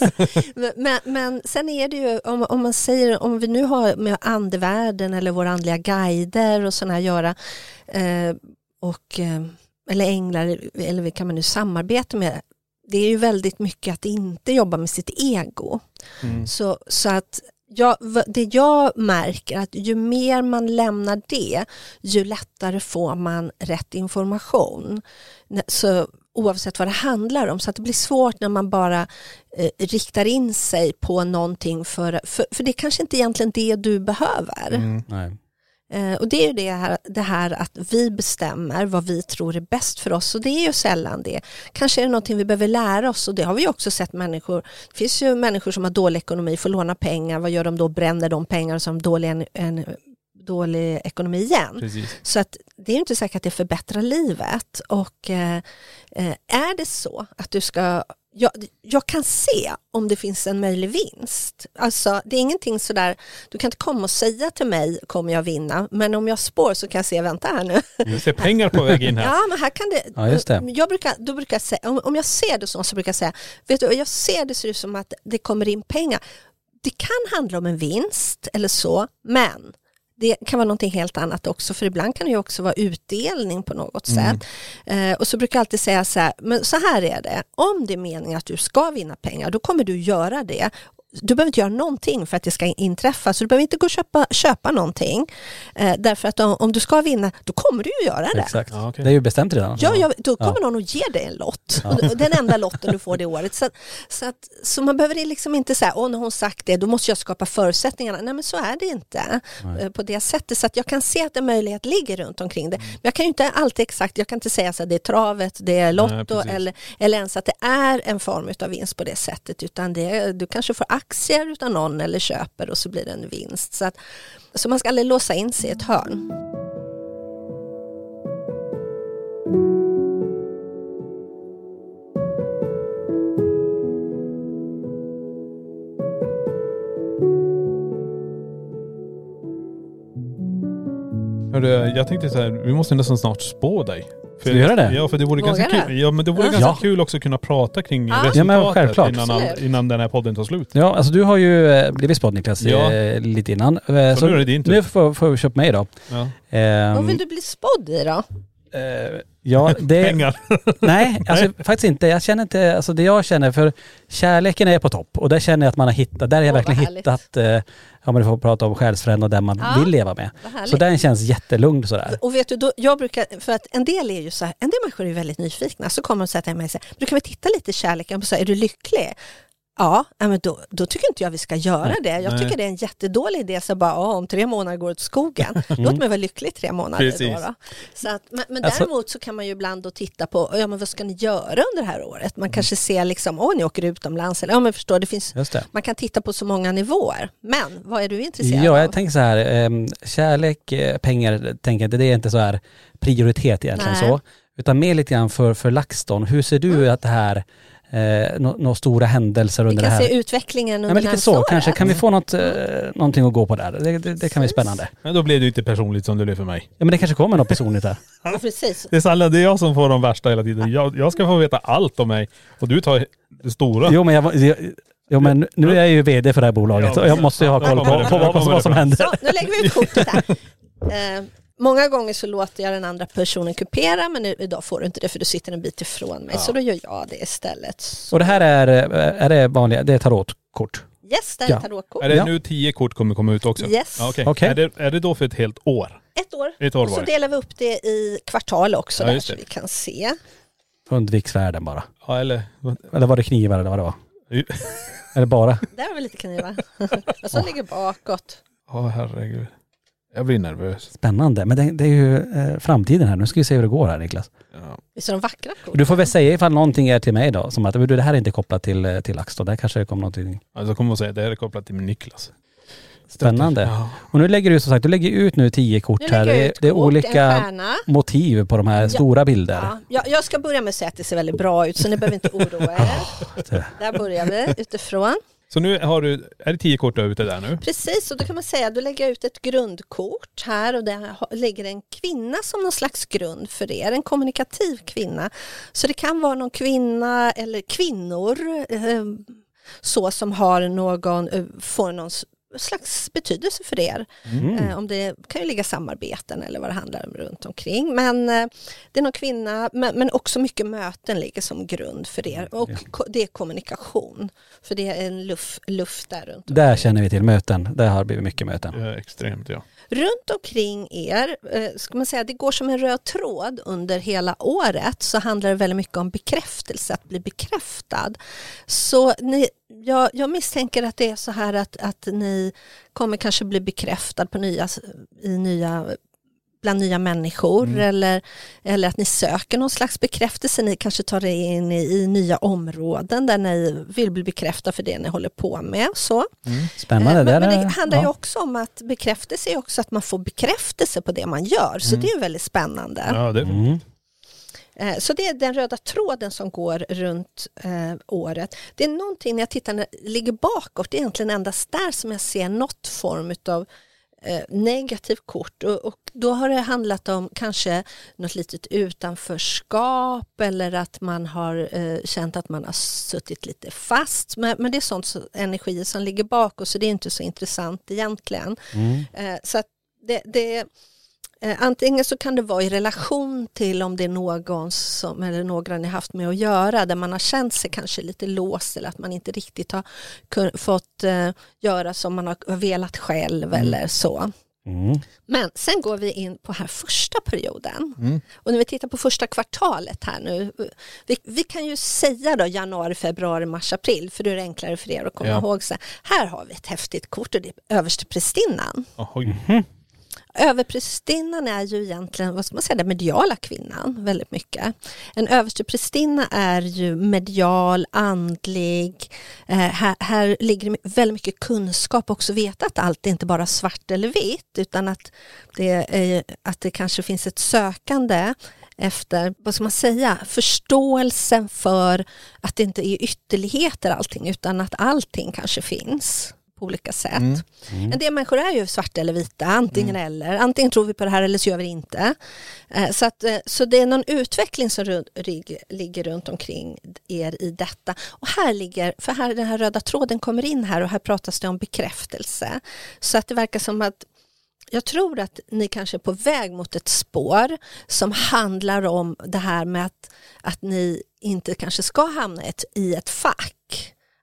C: men, men, sen är det ju, om, om man säger, om vi nu har med andevärlden eller våra andliga guider och sådana här göra, eh, och, eh, eller änglar, eller vilka man nu samarbetar med, det är ju väldigt mycket att inte jobba med sitt ego.
B: Mm.
C: Så, så att jag, det jag märker att ju mer man lämnar det, ju lättare får man rätt information. Så oavsett vad det handlar om. Så att det blir svårt när man bara eh, riktar in sig på någonting för, för, för det är kanske inte egentligen det du behöver.
B: Mm.
A: Nej.
C: Eh, och det är ju det här, det här att vi bestämmer vad vi tror är bäst för oss och det är ju sällan det. Kanske är det någonting vi behöver lära oss och det har vi också sett människor. Det finns ju människor som har dålig ekonomi, får låna pengar, vad gör de då? Bränner de pengar som dålig, en, en, dålig ekonomi igen.
B: Precis.
C: Så att det är ju inte säkert att det förbättrar livet och eh, eh, är det så att du ska jag, jag kan se om det finns en möjlig vinst. Alltså, det är ingenting sådär, du kan inte komma och säga till mig kommer jag vinna, men om jag spår så kan jag se, vänta här nu.
B: Du ser pengar på väg in här.
C: Ja, men här kan det...
A: Ja, just det.
C: Jag brukar, då brukar jag säga, om, om jag ser det så, så brukar jag säga, vet du, jag ser det ser ut som att det kommer in pengar. Det kan handla om en vinst eller så, men det kan vara någonting helt annat också, för ibland kan det ju också vara utdelning på något sätt. Eh, och så brukar jag alltid säga så här, men så här är det, om det är meningen att du ska vinna pengar, då kommer du göra det. Du behöver inte göra någonting för att det ska inträffa, så du behöver inte gå och köpa, köpa någonting. Eh, därför att om, om du ska vinna, då kommer du ju göra det.
A: Exakt.
B: Ja, okej.
A: Det är ju bestämt redan.
C: Ja, ja, då kommer
A: Ja.
C: någon att ge dig en lott. Och Den enda lotten du får det året. Så, så, att, så man behöver liksom inte säga, åh när hon sagt det, då måste jag skapa förutsättningarna. Nej men så är det inte eh, på det sättet. Så att jag kan se att en möjlighet ligger runt omkring det.
B: Mm.
C: Men jag kan ju inte alltid exakt, jag kan inte säga så att det är travet, det är Lotto
B: precis.
C: eller, eller ens att det är en form av vinst på det sättet. Utan det är, du kanske får aktier utan någon eller köper och så blir det en vinst. Så, att, så man ska aldrig låsa in sig i ett hörn.
B: Hörru, jag tänkte så här, vi måste nästan snart spå dig. För,
A: Ska vi göra det?
B: Ja, för det vore
C: Vågar
B: ganska
C: det?
B: kul. Ja, men det vore
C: Ja.
B: ganska
A: Ja.
B: kul också att kunna prata kring
C: Ja.
B: resultatet
A: självklart.
B: innan,
C: Absolut.
B: innan den här podden tar slut.
A: Ja, alltså du har ju eh, blivit spådd Niklas
B: Ja.
A: eh, lite innan. Eh,
B: nu är det din tur.
A: Nu får, får vi köpa mig då.
B: Ja.
A: Ehm,
C: Vad vill du bli spådd i då?
A: eh, ja, det,
B: Pengar.
A: Nej, alltså faktiskt inte. Jag känner inte, alltså det jag känner för kärleken är på topp och där känner jag att man har hittat, där har jag
C: vad
A: verkligen hittat, eh, ja men du får prata om själsfrände och den man
C: Ja,
A: vill leva med. Så den känns jättelugn sådär.
C: Och vet du, då, jag brukar, för att en del är ju så här, en del människor är väldigt nyfikna, så kommer de säga till mig och säger, du kan väl titta lite i kärleken, och så här, är du lycklig? Ja, ja, men då, då tycker inte jag vi ska göra det. Jag
B: Nej.
C: tycker det är en jättedålig idé, så bara, ja, om tre månader går åt skogen, låt mig vara lycklig tre månader
B: Mm. Precis.
C: då. då. Så att, men men
A: Alltså-
C: däremot så kan man ju ibland då titta på, ja men vad ska ni göra under det här året? Man kanske ser liksom, åh ni åker utomlands, eller ja men förstår, det finns,
A: det.
C: man kan titta på så många nivåer. Men vad är du intresserad
A: Ja,
C: av?
A: jag tänker så här, eh, kärlek, eh, pengar, tänker inte, det är inte så här prioritet egentligen
C: Nej.
A: så. Utan mer lite grann för, för LaxTon. Hur ser du att det här, eh, nå- några stora händelser
C: Vi
A: under det
C: kan
A: här?
C: se utvecklingen under
A: Ja, men lite så kanske. Kan vi få något, eh, någonting att gå på där? Det, det, det kan bli spännande.
B: Men då blev det ju inte personligt som det blev för mig.
A: Ja men det kanske kommer något personligt här.
C: Ja, precis.
B: Det är, Salla, det är jag som får de värsta hela tiden. Jag, jag ska få veta allt om mig och du tar det stora.
A: Jo men, jag, jag, jo, men nu är jag ju vd för det här bolaget och jag måste ju ha koll på,
B: det.
A: på
B: Då
A: vad, som händer.
C: Så, nu lägger vi ut kortet här. Många gånger så låter jag den andra personen kupera men idag får du inte det för du sitter en bit ifrån mig så då gör jag det istället. Så,
A: Och det här är, eh, är det vanliga, det är tarotkort?
C: yes, det är
A: Ja.
C: tarotkort.
B: Är det
A: Ja.
B: nu tio kort kommer komma ut också?
C: Yes.
B: Ja, okej.
A: Okej.
B: Är, det, är det då för ett helt år?
C: Ett år.
B: Ett år
C: och så
B: var
C: delar vi upp det i kvartal också
B: Ja,
C: där så vi kan se.
A: Undvik svärden bara.
B: Ja eller?
A: Eller var det knivar eller vad det var? Eller bara?
C: Där har vi lite knivar. och så ligger bakåt.
B: Ja herregud. Jag blir nervös.
A: Spännande. Men det, det är ju eh, framtiden här. Nu ska vi se hur det går här Niklas.
B: Ja.
C: Visst är de vackra
A: Och
C: kort?
A: du får väl säga ifall någonting är till mig då. Som att du, det här är inte kopplat till, eh, till LaxTon. Där kanske det kommer någonting
B: Alltså kommer man säga det här är kopplat till min Niklas.
A: spännande.
B: Ja.
A: Och nu lägger du som sagt, du lägger ut nu tio kort
C: Nu
A: här. Det,
C: ut
A: det är
C: kort,
A: olika motiv på de här
C: Ja.
A: stora bilder.
C: Ja, jag, jag ska börja med att säga att det ser väldigt bra ut så ni behöver inte oroa er.
A: det-
C: Där börjar vi utifrån.
B: Så nu har du, är det tio kort där ute där nu?
C: Precis, och då kan man säga att du lägger ut ett grundkort här och där lägger en kvinna som någon slags grund för er, en kommunikativ kvinna. Så det kan vara någon kvinna eller kvinnor eh, så som har någon, eh, får någon slags betydelse för er.
A: Mm.
C: Eh, om det kan ju ligga samarbeten eller vad det handlar om runt omkring. Men eh, det är någon kvinna, men, men också mycket möten ligger som grund för er. Och ko- det är kommunikation. För det är en luft, luft där runt
A: Där känner vi till möten. Där har det blivit mycket möten.
B: Ja, extremt ja.
C: Runt omkring er, eh, ska man säga, det går som en röd tråd under hela året så handlar det väldigt mycket om bekräftelse, att bli bekräftad. Så ni, jag, jag misstänker att det är så här att, att ni kommer kanske bli bekräftad på nya, i nya bland nya människor eller, eller att ni söker någon slags bekräftelse. Ni kanske tar er in i, i nya områden där ni vill bli bekräftade för det ni håller på med. Så.
A: Spännande.
C: Eh,
A: Där
C: Men, men
A: är-
C: det handlar ju
A: ja.
C: också om att bekräftelse är också att man får bekräftelse på det man gör. Så det är ju väldigt spännande.
B: Ja, det,
A: Mm.
C: Eh, Så det är den röda tråden som går runt eh, året. Det är någonting när jag tittar när det ligger bakåt, det är egentligen endast där som jag ser något form av eh, negativt kort och, och då har det handlat om kanske något litet utanförskap eller att man har eh, känt att man har suttit lite fast. Men, men det är sånt så, energier som ligger bakåt så det är inte så intressant egentligen.
A: Mm.
C: Eh, så det, det Eh, antingen så kan det vara i relation till om det är någon som, eller några ni haft med att göra där man har känt sig kanske lite låst eller att man inte riktigt har kun, fått eh, göra som man har velat själv eller så.
A: Mm.
C: Men sen går vi in på här första perioden.
B: Mm.
C: Och när vi tittar på första kvartalet här nu. Vi, vi kan ju säga då januari, februari, mars, april. För då är det enklare för er att komma
B: Ja.
C: ihåg. Så här har vi ett häftigt kort och det är översteprästinnan.
B: Oj.
C: Överprästinnan är ju egentligen, vad ska man säga, den mediala kvinnan väldigt mycket. En översteprästinna är ju medial, andlig. Eh, här, här ligger det väldigt mycket kunskap också, veta att allt är inte bara svart eller vitt utan att det, är, att det kanske finns ett sökande efter, vad ska man säga, förståelsen för att det inte är ytterligheter allting utan att allting kanske finns på olika sätt.
A: Mm.
C: En del människor är ju svarta eller vita, antingen eller. Antingen tror vi på det här eller så gör vi det inte. Eh, Så, att, eh, så det är någon utveckling som ligger runt omkring er i detta. Och här ligger, för här den här röda tråden kommer in här och här pratas det om bekräftelse. Så att det verkar som att jag tror att ni kanske är på väg mot ett spår som handlar om det här med att, att ni inte kanske ska hamna ett, i ett fack.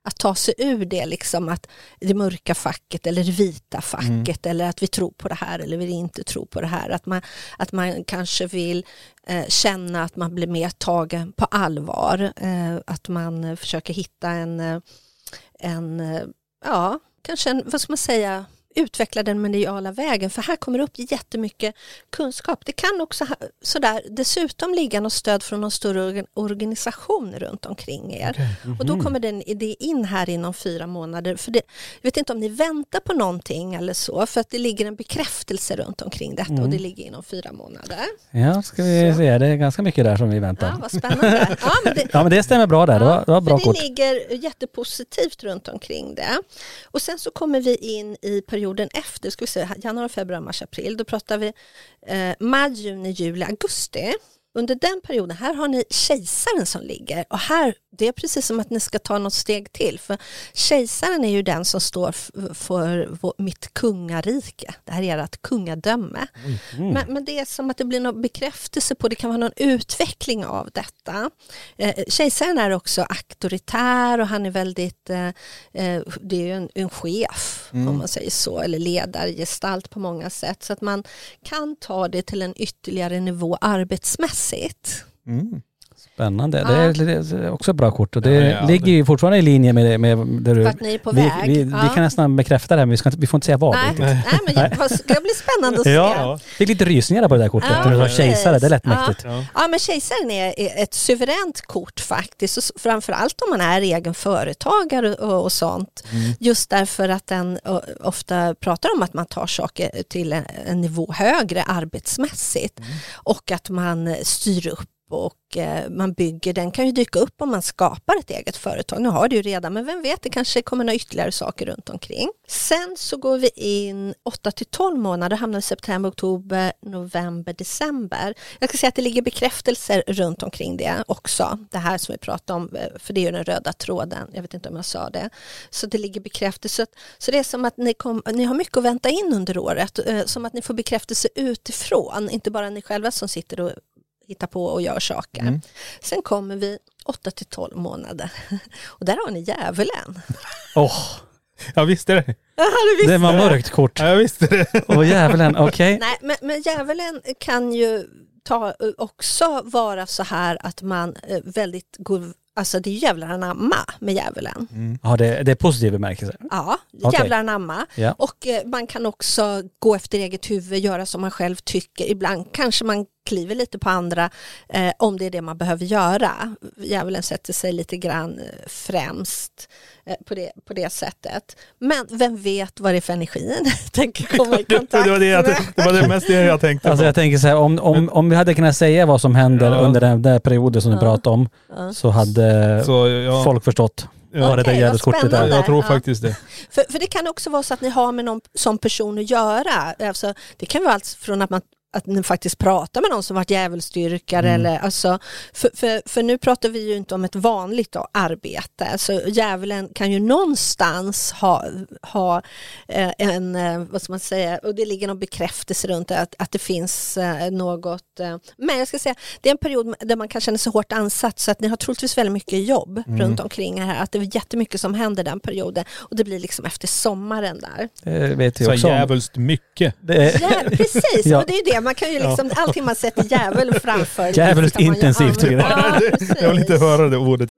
C: Att ta sig ur det, liksom att det mörka facket eller det vita facket eller att vi tror på det här eller vi inte tror på det här. Att man, att man kanske vill eh, känna att man blir mer tagen på allvar. Eh, att man försöker hitta en, eh, en eh, ja, kanske en, vad ska man säga, utveckla den mediala vägen för här kommer det upp jättemycket kunskap. Det kan också sådär, dessutom ligga något stöd från någon större organ, organisation runt omkring er. Och då kommer den, det in här inom fyra månader. För det, jag vet inte om ni väntar på någonting eller så för att det ligger en bekräftelse runt omkring detta och det ligger inom fyra månader.
A: Ja, ska vi se. Det är ganska mycket där som vi väntar.
C: Ja, vad spännande. Ja, men det,
A: Ja men det stämmer bra där. Det var, det var bra kort.
C: det ligger jättepositivt runt omkring det. Och sen så kommer vi in i perioden efter, ska vi se, januari, februari, mars, april. Då pratar vi eh, maj, juni, juli, augusti. Under den perioden, här har ni kejsaren som ligger och här, det är precis som att ni ska ta något steg till för kejsaren är ju den som står för mitt kungarike, det här är ert kungadöme. Men, men det är som att det blir någon bekräftelse på, det kan vara någon utveckling av detta. Eh, kejsaren är också auktoritär och han är väldigt, eh, eh, det är ju en, en chef om man säger så, eller ledargestalt på många sätt. Så att man kan ta det till en ytterligare nivå arbetsmässigt mysigt. Mm.
A: Spännande. Det, är, det är också ett bra kort och det
B: Ja, ja,
A: ligger ju fortfarande i linje med, det- med där du...
C: Att ni är på
A: vi,
C: väg.
A: vi, vi
C: Ja.
A: kan nästan bekräfta det här men vi, ska inte, vi får inte säga vad.
C: Nej,
A: riktigt.
C: nej, men det vad ska bli spännande att se.
A: Ja, fick lite rysningar på det där kortet.
C: Ja, precis.
A: kejsare, det lät
C: Ja.
A: mäktigt.
C: Ja, men kejsaren är ett suveränt kort faktiskt. Och framförallt om man är egen företagare och, och sånt.
A: Mm.
C: Just därför att den ofta pratar om att man tar saker till en, en nivå högre arbetsmässigt.
A: Mm.
C: Och att man styr upp och eh, man bygger, den kan ju dyka upp om man skapar ett eget företag. Nu har det ju redan, men vem vet, det kanske kommer några ytterligare saker runt omkring. Sen så går vi in 8 till 12 månader, hamnar i september, oktober, november, december. Jag ska säga att det ligger bekräftelser runt omkring det också. Det här som vi pratade om, eh, för det är ju den röda tråden. Jag vet inte om jag sa det. Så det ligger bekräftelse. Så det är som att ni, kom, ni har mycket att vänta in under året. Eh, som att ni får bekräftelse utifrån, inte bara ni själva som sitter och hittar på och gör saker. Sen kommer vi 8 till 12 månader och där har ni djävulen.
A: Åh,
B: Jag visste det.
A: det var mörkt kort.
B: Ja, jag visste det.
A: Åh djävulen, okej.
C: Nej, men, men djävulen kan ju ta, också vara så här att man eh, väldigt går, alltså det är jävlar anamma med djävulen.
A: Ja, det, det är positiv bemärkelse.
C: Ja,
A: Okej.
C: jävlar anamma.
A: Ja.
C: Och eh, man kan också gå efter eget huvud, göra som man själv tycker. Ibland kanske man kliver lite på andra eh, om det är det man behöver göra. Djävulen sätter sig lite grann eh, främst eh, på, det, på det sättet. Men vem vet vad det är för energin tänker komma i kontakt
B: Det var det, jag,
C: med.
B: det var det mest det jag tänkte
A: Alltså
B: på.
A: jag tänker så här, om, om, om vi hade kunnat säga vad som händer
B: Ja.
A: under den där perioden som du pratade om så hade
B: Så, ja,
A: folk förstått
B: Ja.
A: vad det där
C: Okej, vad
A: djävulskortet är.
C: spännande.
B: jag tror
C: Ja.
B: faktiskt det.
C: För, för det kan också vara så att ni har med någon som person att göra. Alltså, det kan vara allt från att man att ni faktiskt pratar med någon som varit djävulsdyrkare eller alltså, för, för, för nu pratar vi ju inte om ett vanligt då, arbete. Så djävulen kan ju någonstans ha, ha eh, en, eh, vad ska man säga, och det ligger någon bekräftelse runt det, att, att det finns eh, något. Eh, men jag ska säga, det är en period där man kan känna sig hårt ansatt så att ni har troligtvis väldigt mycket jobb runt omkring här. Att det är jättemycket som händer den perioden och det blir liksom efter sommaren där.
A: Det vet
B: Så
A: också om.
B: jävligt mycket.
A: Det är,
C: Ja, precis,
A: Ja.
C: och det är ju det. Man kan ju liksom, allting man sätter djävul framför. Man ju
A: intensivt.
C: Ja.
B: Jag vill inte höra det ordet.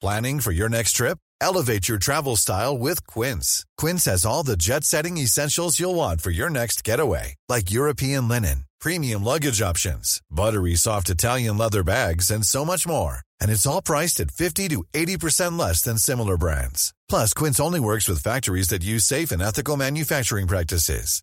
F: Planning for your next trip? Elevate your travel style with Quince. Quince has all the jet setting essentials you'll want for your next getaway, like European linen, premium luggage options, buttery soft Italian leather bags, and so much more. And it's all priced at 50 to 80% less than similar brands. Plus, Quince only works with factories that use safe and ethical manufacturing practices.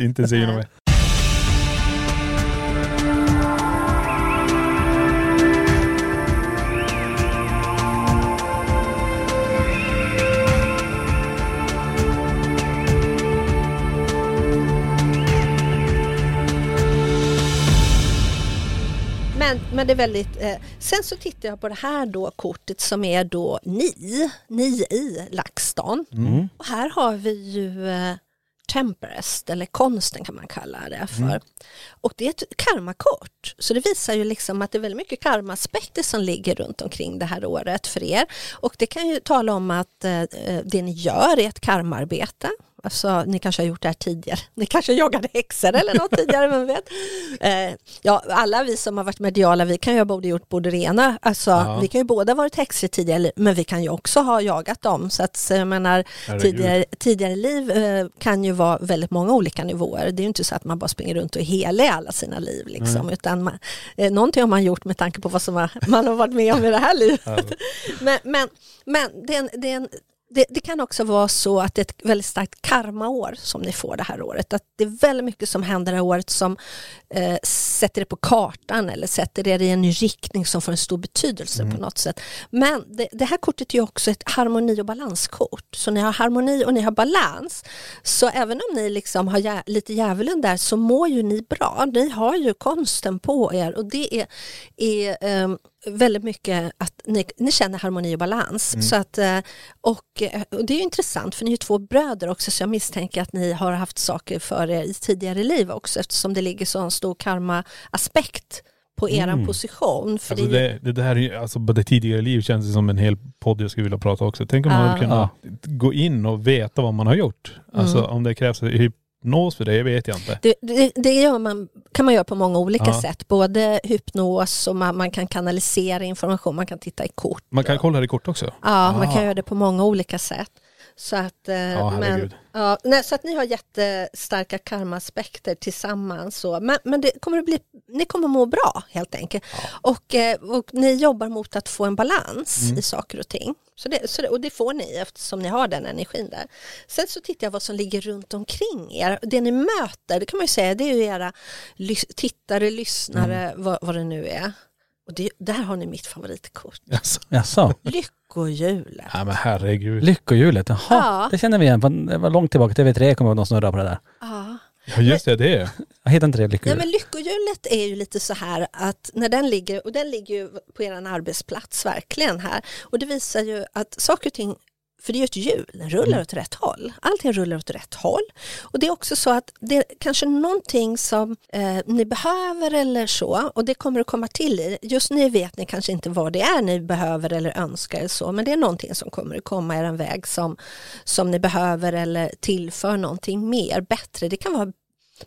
B: Intensiv med.
C: Men, men det är väldigt... Eh, sen så tittar jag på det här då kortet som är då ni, ni i LaxTon.
A: Mm.
C: Och här har vi ju eh, Temperest, eller konsten kan man kalla det för.
A: Mm.
C: Och det är ett karmakort. Så det visar ju liksom att det är väldigt mycket karmaspekter som ligger runt omkring det här året för er. Och det kan ju tala om att eh, det ni gör är ett karmarbete. Alltså, ni kanske har gjort det här tidigare. Ni kanske jagade häxor eller något tidigare, vem vet. Eh, ja, alla vi som har varit mediala, vi kan ju ha både gjort både det ena. Alltså,
B: Ja.
C: Vi kan ju båda varit häxor tidigare, men vi kan ju också ha jagat dem. Så att, så jag menar, tidigare, tidigare liv eh, kan ju vara väldigt många olika nivåer. Det är ju inte så att man bara springer runt och är helig alla sina liv. Liksom, utan man, eh, någonting har man gjort med tanke på vad som har, man har varit med om i det här livet. Men, men, men det, är en, det, är en, det, det kan också vara så att det är ett väldigt starkt karmaår som ni får det här året. Att det är väldigt mycket som händer det här året som eh, sätter det på kartan eller sätter er i en ny riktning som får en stor betydelse på något sätt. Men det, det här kortet är ju också ett harmoni och balanskort. Så ni har harmoni och ni har balans. Så även om ni liksom har jä- lite djävulen där så mår ju ni bra. Ni har ju konsten på er och det är, är ehm, väldigt mycket att ni, ni känner harmoni och balans. Så att, eh, och, eh, och det är ju intressant för ni är ju två bröder också så jag misstänker att ni har haft saker för er i tidigare liv också eftersom det ligger så en stor karma-aspekt på er position. För
B: Alltså
C: det,
B: det, det där är ju- alltså på det tidigare liv känns det som en hel podd jag skulle vilja prata också. Tänk om man hade kunnat gå in och veta vad man har gjort. Alltså
C: Mm.
B: om det krävs hypnos för det, vet jag inte.
C: Det, det, det gör man, kan man göra på många olika
B: Ja.
C: sätt. Både hypnos och man, man kan kanalisera information, man kan titta i kort.
B: Man kan kolla det i kort också.
C: Ja, man
B: Ah.
C: kan göra det på många olika sätt. Så att, eh,
B: Ja,
C: men, ja, nej, så att ni har jättestarka karmaspekter tillsammans. Så. Men, men det kommer att bli, ni kommer må bra helt enkelt. Och, eh, och ni jobbar mot att få en balans
B: Mm.
C: i saker och ting. Så det, så det, och det får ni eftersom ni har den energin där. Sen så tittar jag vad som ligger runt omkring er. Det ni möter, det kan man ju säga, det är ju era tittare, lyssnare,
B: Mm.
C: vad, vad det nu är. Och det, där har ni mitt favoritkort.
B: Alltså.
A: Jaså?
C: Lyckohjulet.
B: Nej men herregud.
A: Lyckohjulet, jaha.
C: Ja.
A: Det känner vi igen. Det var långt tillbaka, TV3 kommer ihåg någon snurra på det där.
C: Ja.
B: Ja just det, det är
A: Jag heter inte det
C: Nej,
A: lyckohjulet?
C: men lyckohjulet är ju lite så här att när den ligger, och den ligger ju på er arbetsplats verkligen här, och det visar ju att saker och ting för det är ju ett hjul, den rullar åt rätt håll. Allting rullar åt rätt håll. Och det är också så att det är kanske någonting som eh, ni behöver eller så, och det kommer att komma till i. Just nu vet ni kanske inte vad det är ni behöver eller önskar eller så, men det är någonting som kommer att komma er en väg som, som ni behöver eller tillför någonting mer, bättre. Det kan vara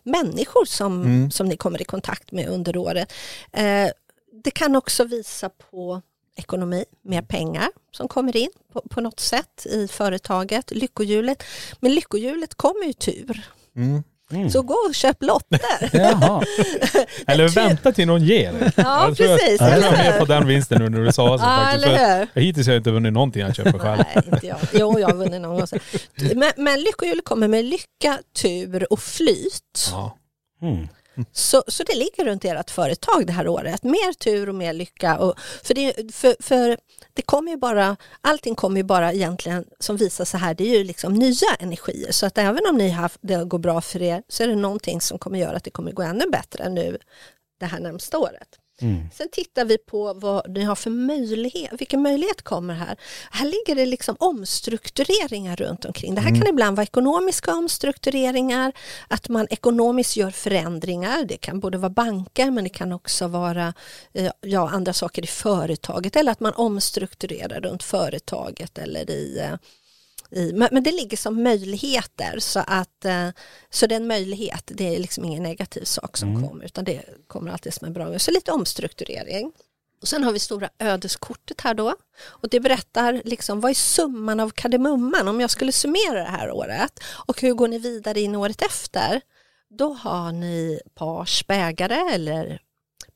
C: människor som, som ni kommer i kontakt med under året. Eh, det kan också visa på ekonomi, mer pengar som kommer in på, på något sätt i företaget, lyckohjulet. Men lyckohjulet kommer ju tur. Så gå och köp lotter.
B: Eller vänta till någon ger.
C: Ja,
B: jag tror
C: precis,
B: Jag, jag med
C: hur?
B: på den vinsten nu när du sa så
C: Ja,
B: faktiskt.
C: eller
B: För Hittills har jag inte vunnit någonting jag köper själv.
C: Nej, inte jag. Jo, jag har vunnit någon gång. Men, men lyckohjulet kommer med lycka, tur och flyt.
B: Ja.
A: Mm.
C: Så, så det ligger runt ert företag det här året. Mer tur och mer lycka. Och, för, det, för, för det kommer ju bara, allting kommer ju bara egentligen som visar sig här, det är ju liksom nya energier. Så att även om ni har, det går bra för er så är det någonting som kommer göra att det kommer gå ännu bättre nu det här närmsta året.
A: Mm.
C: Sen tittar vi på vad ni har för möjlighet, vilken möjlighet kommer här? Här ligger det liksom omstruktureringar runt omkring. Det här
A: Mm.
C: kan ibland vara ekonomiska omstruktureringar, att man ekonomiskt gör förändringar. Det kan både vara banker men det kan också vara eh, ja, andra saker i företaget eller att man omstrukturerar runt företaget eller i eh, i, men, men det ligger som möjligheter så att eh, så det är en möjlighet, det är liksom ingen negativ sak som
A: Mm.
C: kommer utan det kommer alltid som en bra Så lite omstrukturering. Och sen har vi stora ödeskortet här då och det berättar liksom vad är summan av kardemumman om jag skulle summera det här året och hur går ni vidare in året efter? Då har ni page bägare eller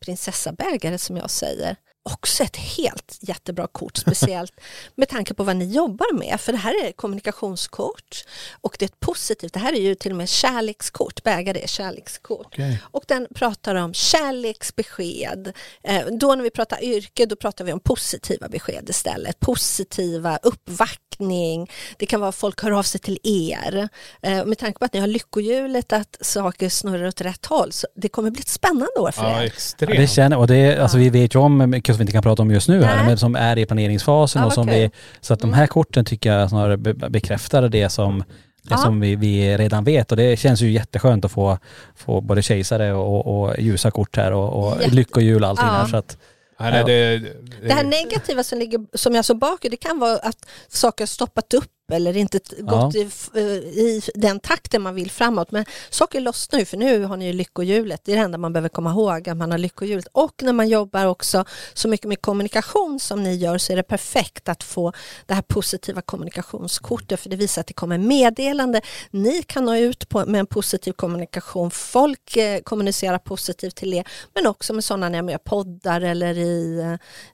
C: prinsessa bägare som jag säger också ett helt jättebra kort, speciellt med tanke på vad ni jobbar med. För det här är kommunikationskort och det är ett positivt, det här är ju till och med kärlekskort, bägare är kärlekskort.
B: Okej.
C: Och den pratar om kärleksbesked. Eh, då när vi pratar yrke, då pratar vi om positiva besked istället. Positiva, uppvaktning, det kan vara att folk hör av sig till er. Eh, med tanke på att ni har lyckohjulet, att saker snurrar åt rätt håll, så det kommer bli ett spännande år för
B: Ja,
C: er.
A: Ja,
B: extremt.
A: det känner, och det, alltså vi vet ju om mycket som vi inte kan prata om just nu här,
C: Nej.
A: men som är i planeringsfasen
C: Ja,
A: och som vi, så att de här korten tycker jag snarare be, bekräftar det som, det
C: Ja.
A: som vi, vi redan vet och det känns ju jätteskönt att få, få både kejsare och, och ljusa kort här och, och
C: Jätte-
A: lyckohjul och allting
C: Ja.
A: här så att
B: det, Det
C: här negativa som, ligger, som jag såg bakåt, det kan vara att saker har stoppat upp eller inte t-
A: Ja.
C: gått i, eh, i den takten man vill framåt. Men saker lossnar ju för nu har ni ju lyckohjulet. Det är det enda man behöver komma ihåg, att man har lyckohjulet. Och när man jobbar också så mycket med kommunikation som ni gör så är det perfekt att få det här positiva kommunikationskortet för det visar att det kommer meddelande. Ni kan nå ut på, med en positiv kommunikation. Folk eh, kommunicerar positivt till er men också med sådana när jag poddar eller i,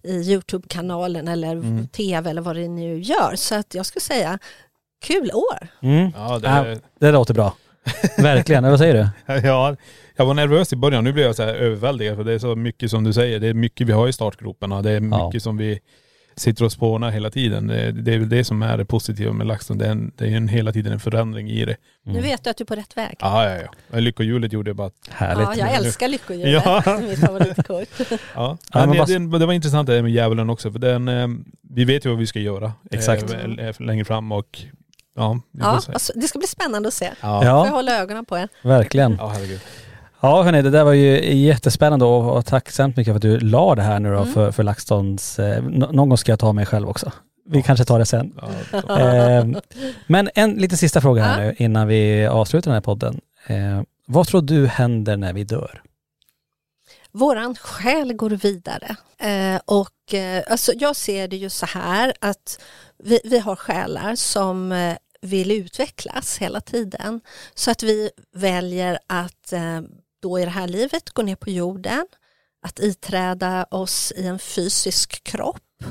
C: eh, i Youtube-kanalen eller tv eller vad det nu gör. Så att jag skulle säga kul år.
A: mm.
B: ja,
A: Ja,
B: det,
A: det låter bra. Verkligen, vad säger du?
B: ja, jag var nervös i början. Nu blir jag så här överväldigad för det är så mycket som du säger. Det är mycket vi har i startgroparna. Det är
A: Ja.
B: mycket som vi sitter och spånar hela tiden. Det, är väl det som är det positiva med LaxTon. Det är, en, det är en, hela tiden en förändring i det.
C: Nu vet du att du är på rätt väg.
B: Ja, ja, ja. Lyckohjulet gjorde bara att,
A: Härligt.
C: Ja, jag älskar lyckohjulet.
B: Ja.
C: Mitt favoritkort.
B: ja.
A: Ja,
B: men det, det, var intressant det med djävulen också. För den, eh, vi vet ju vad vi ska göra.
A: Exakt.
B: Eh, eh, längre fram och ja,
C: Ja, alltså, det ska bli spännande att se.
B: Ja.
C: Jag
A: Ja,
C: hålla ögonen på er.
A: verkligen.
B: ja, herregud.
A: Ja hörni, det där var ju jättespännande och, och tack så mycket för att du la det här nu då för, för LaxTons, eh, nå- någon gång ska jag ta mig själv också. Vi kanske tar det sen.
B: Ja, så.
A: Eh, men en lite sista fråga här
C: Ja.
A: nu innan vi avslutar den här podden. Eh, vad tror du händer när vi dör?
C: Våran själ går vidare. Eh, och eh, alltså jag ser det ju så här att vi, vi har själar som vill utvecklas hela tiden. Så att vi väljer att eh, då i det här livet gå ner på jorden, att iträda oss i en fysisk kropp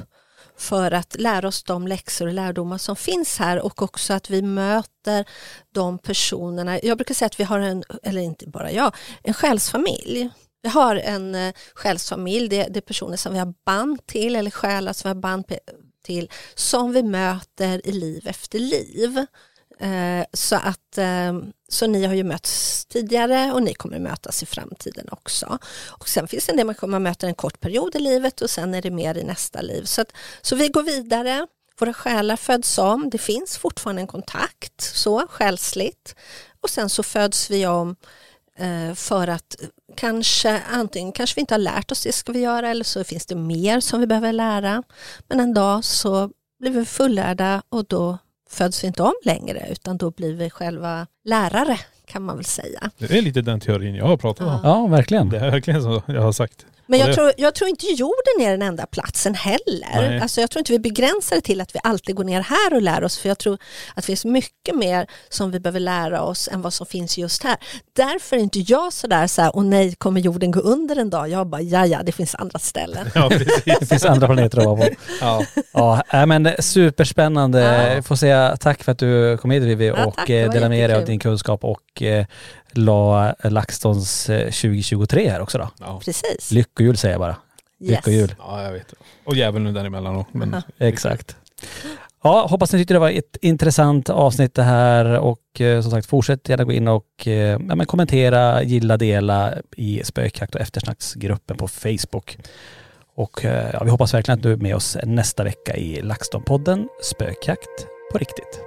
C: för att lära oss de läxor och lärdomar som finns här och också att vi möter de personerna. Jag brukar säga att vi har en, eller inte bara jag, en själsfamilj. Vi har en eh, själsfamilj, det, det är personer som vi har band till eller själar som vi har band till som vi möter i liv efter liv. Eh, så att eh, så ni har ju mötts tidigare och ni kommer mötas i framtiden också. Och sen finns det en del man kommer möta en kort period i livet och sen är det mer i nästa liv. Så, att, så vi går vidare, våra själar föds om, det finns fortfarande en kontakt så själsligt och sen så föds vi om för att kanske antingen kanske vi inte har lärt oss det ska vi göra eller så finns det mer som vi behöver lära. Men en dag så blir vi fullärda och då föds vi inte om längre utan då blir vi själva lärare kan man väl säga.
B: Det är lite den teorin jag har pratat om.
A: Ja, verkligen.
B: Det är verkligen så jag har sagt.
C: Men jag
B: det-
C: tror, jag tror inte jorden är den enda platsen heller.
B: Nej.
C: Alltså jag tror inte vi begränsar det till att vi alltid går ner här och lär oss för jag tror att det finns mycket mer som vi behöver lära oss än vad som finns just här. Därför är inte jag sådär så här, och nej kommer jorden gå under en dag? Jag bara, ja ja det finns andra ställen.
B: Ja, precis.
A: Det finns andra planeter att vara på.
B: Ja.
A: Ja, äh, men superspännande.
C: Ja.
A: Får säga tack för att du kom hit Vivi
C: Ja,
A: och eh, delade med dig av din kunskap och eh, la LaxTons eh, 2023 här också då.
B: Ja.
C: Precis.
A: Lyckohjul säger jag bara.
C: Yes.
A: Lyckohjul.
B: ja, jag vet. Och djävulen däremellan då. Men
C: Aha.
A: Exakt. Ja, hoppas ni tyckte det var ett intressant avsnitt det här och eh, som sagt fortsätt gärna gå in och eh, ja, men kommentera, gilla, dela i spökjakt och eftersnacksgruppen på Facebook. Och eh, ja, vi hoppas verkligen att du är med oss nästa vecka i LaxTon-podden Spökjakt på riktigt.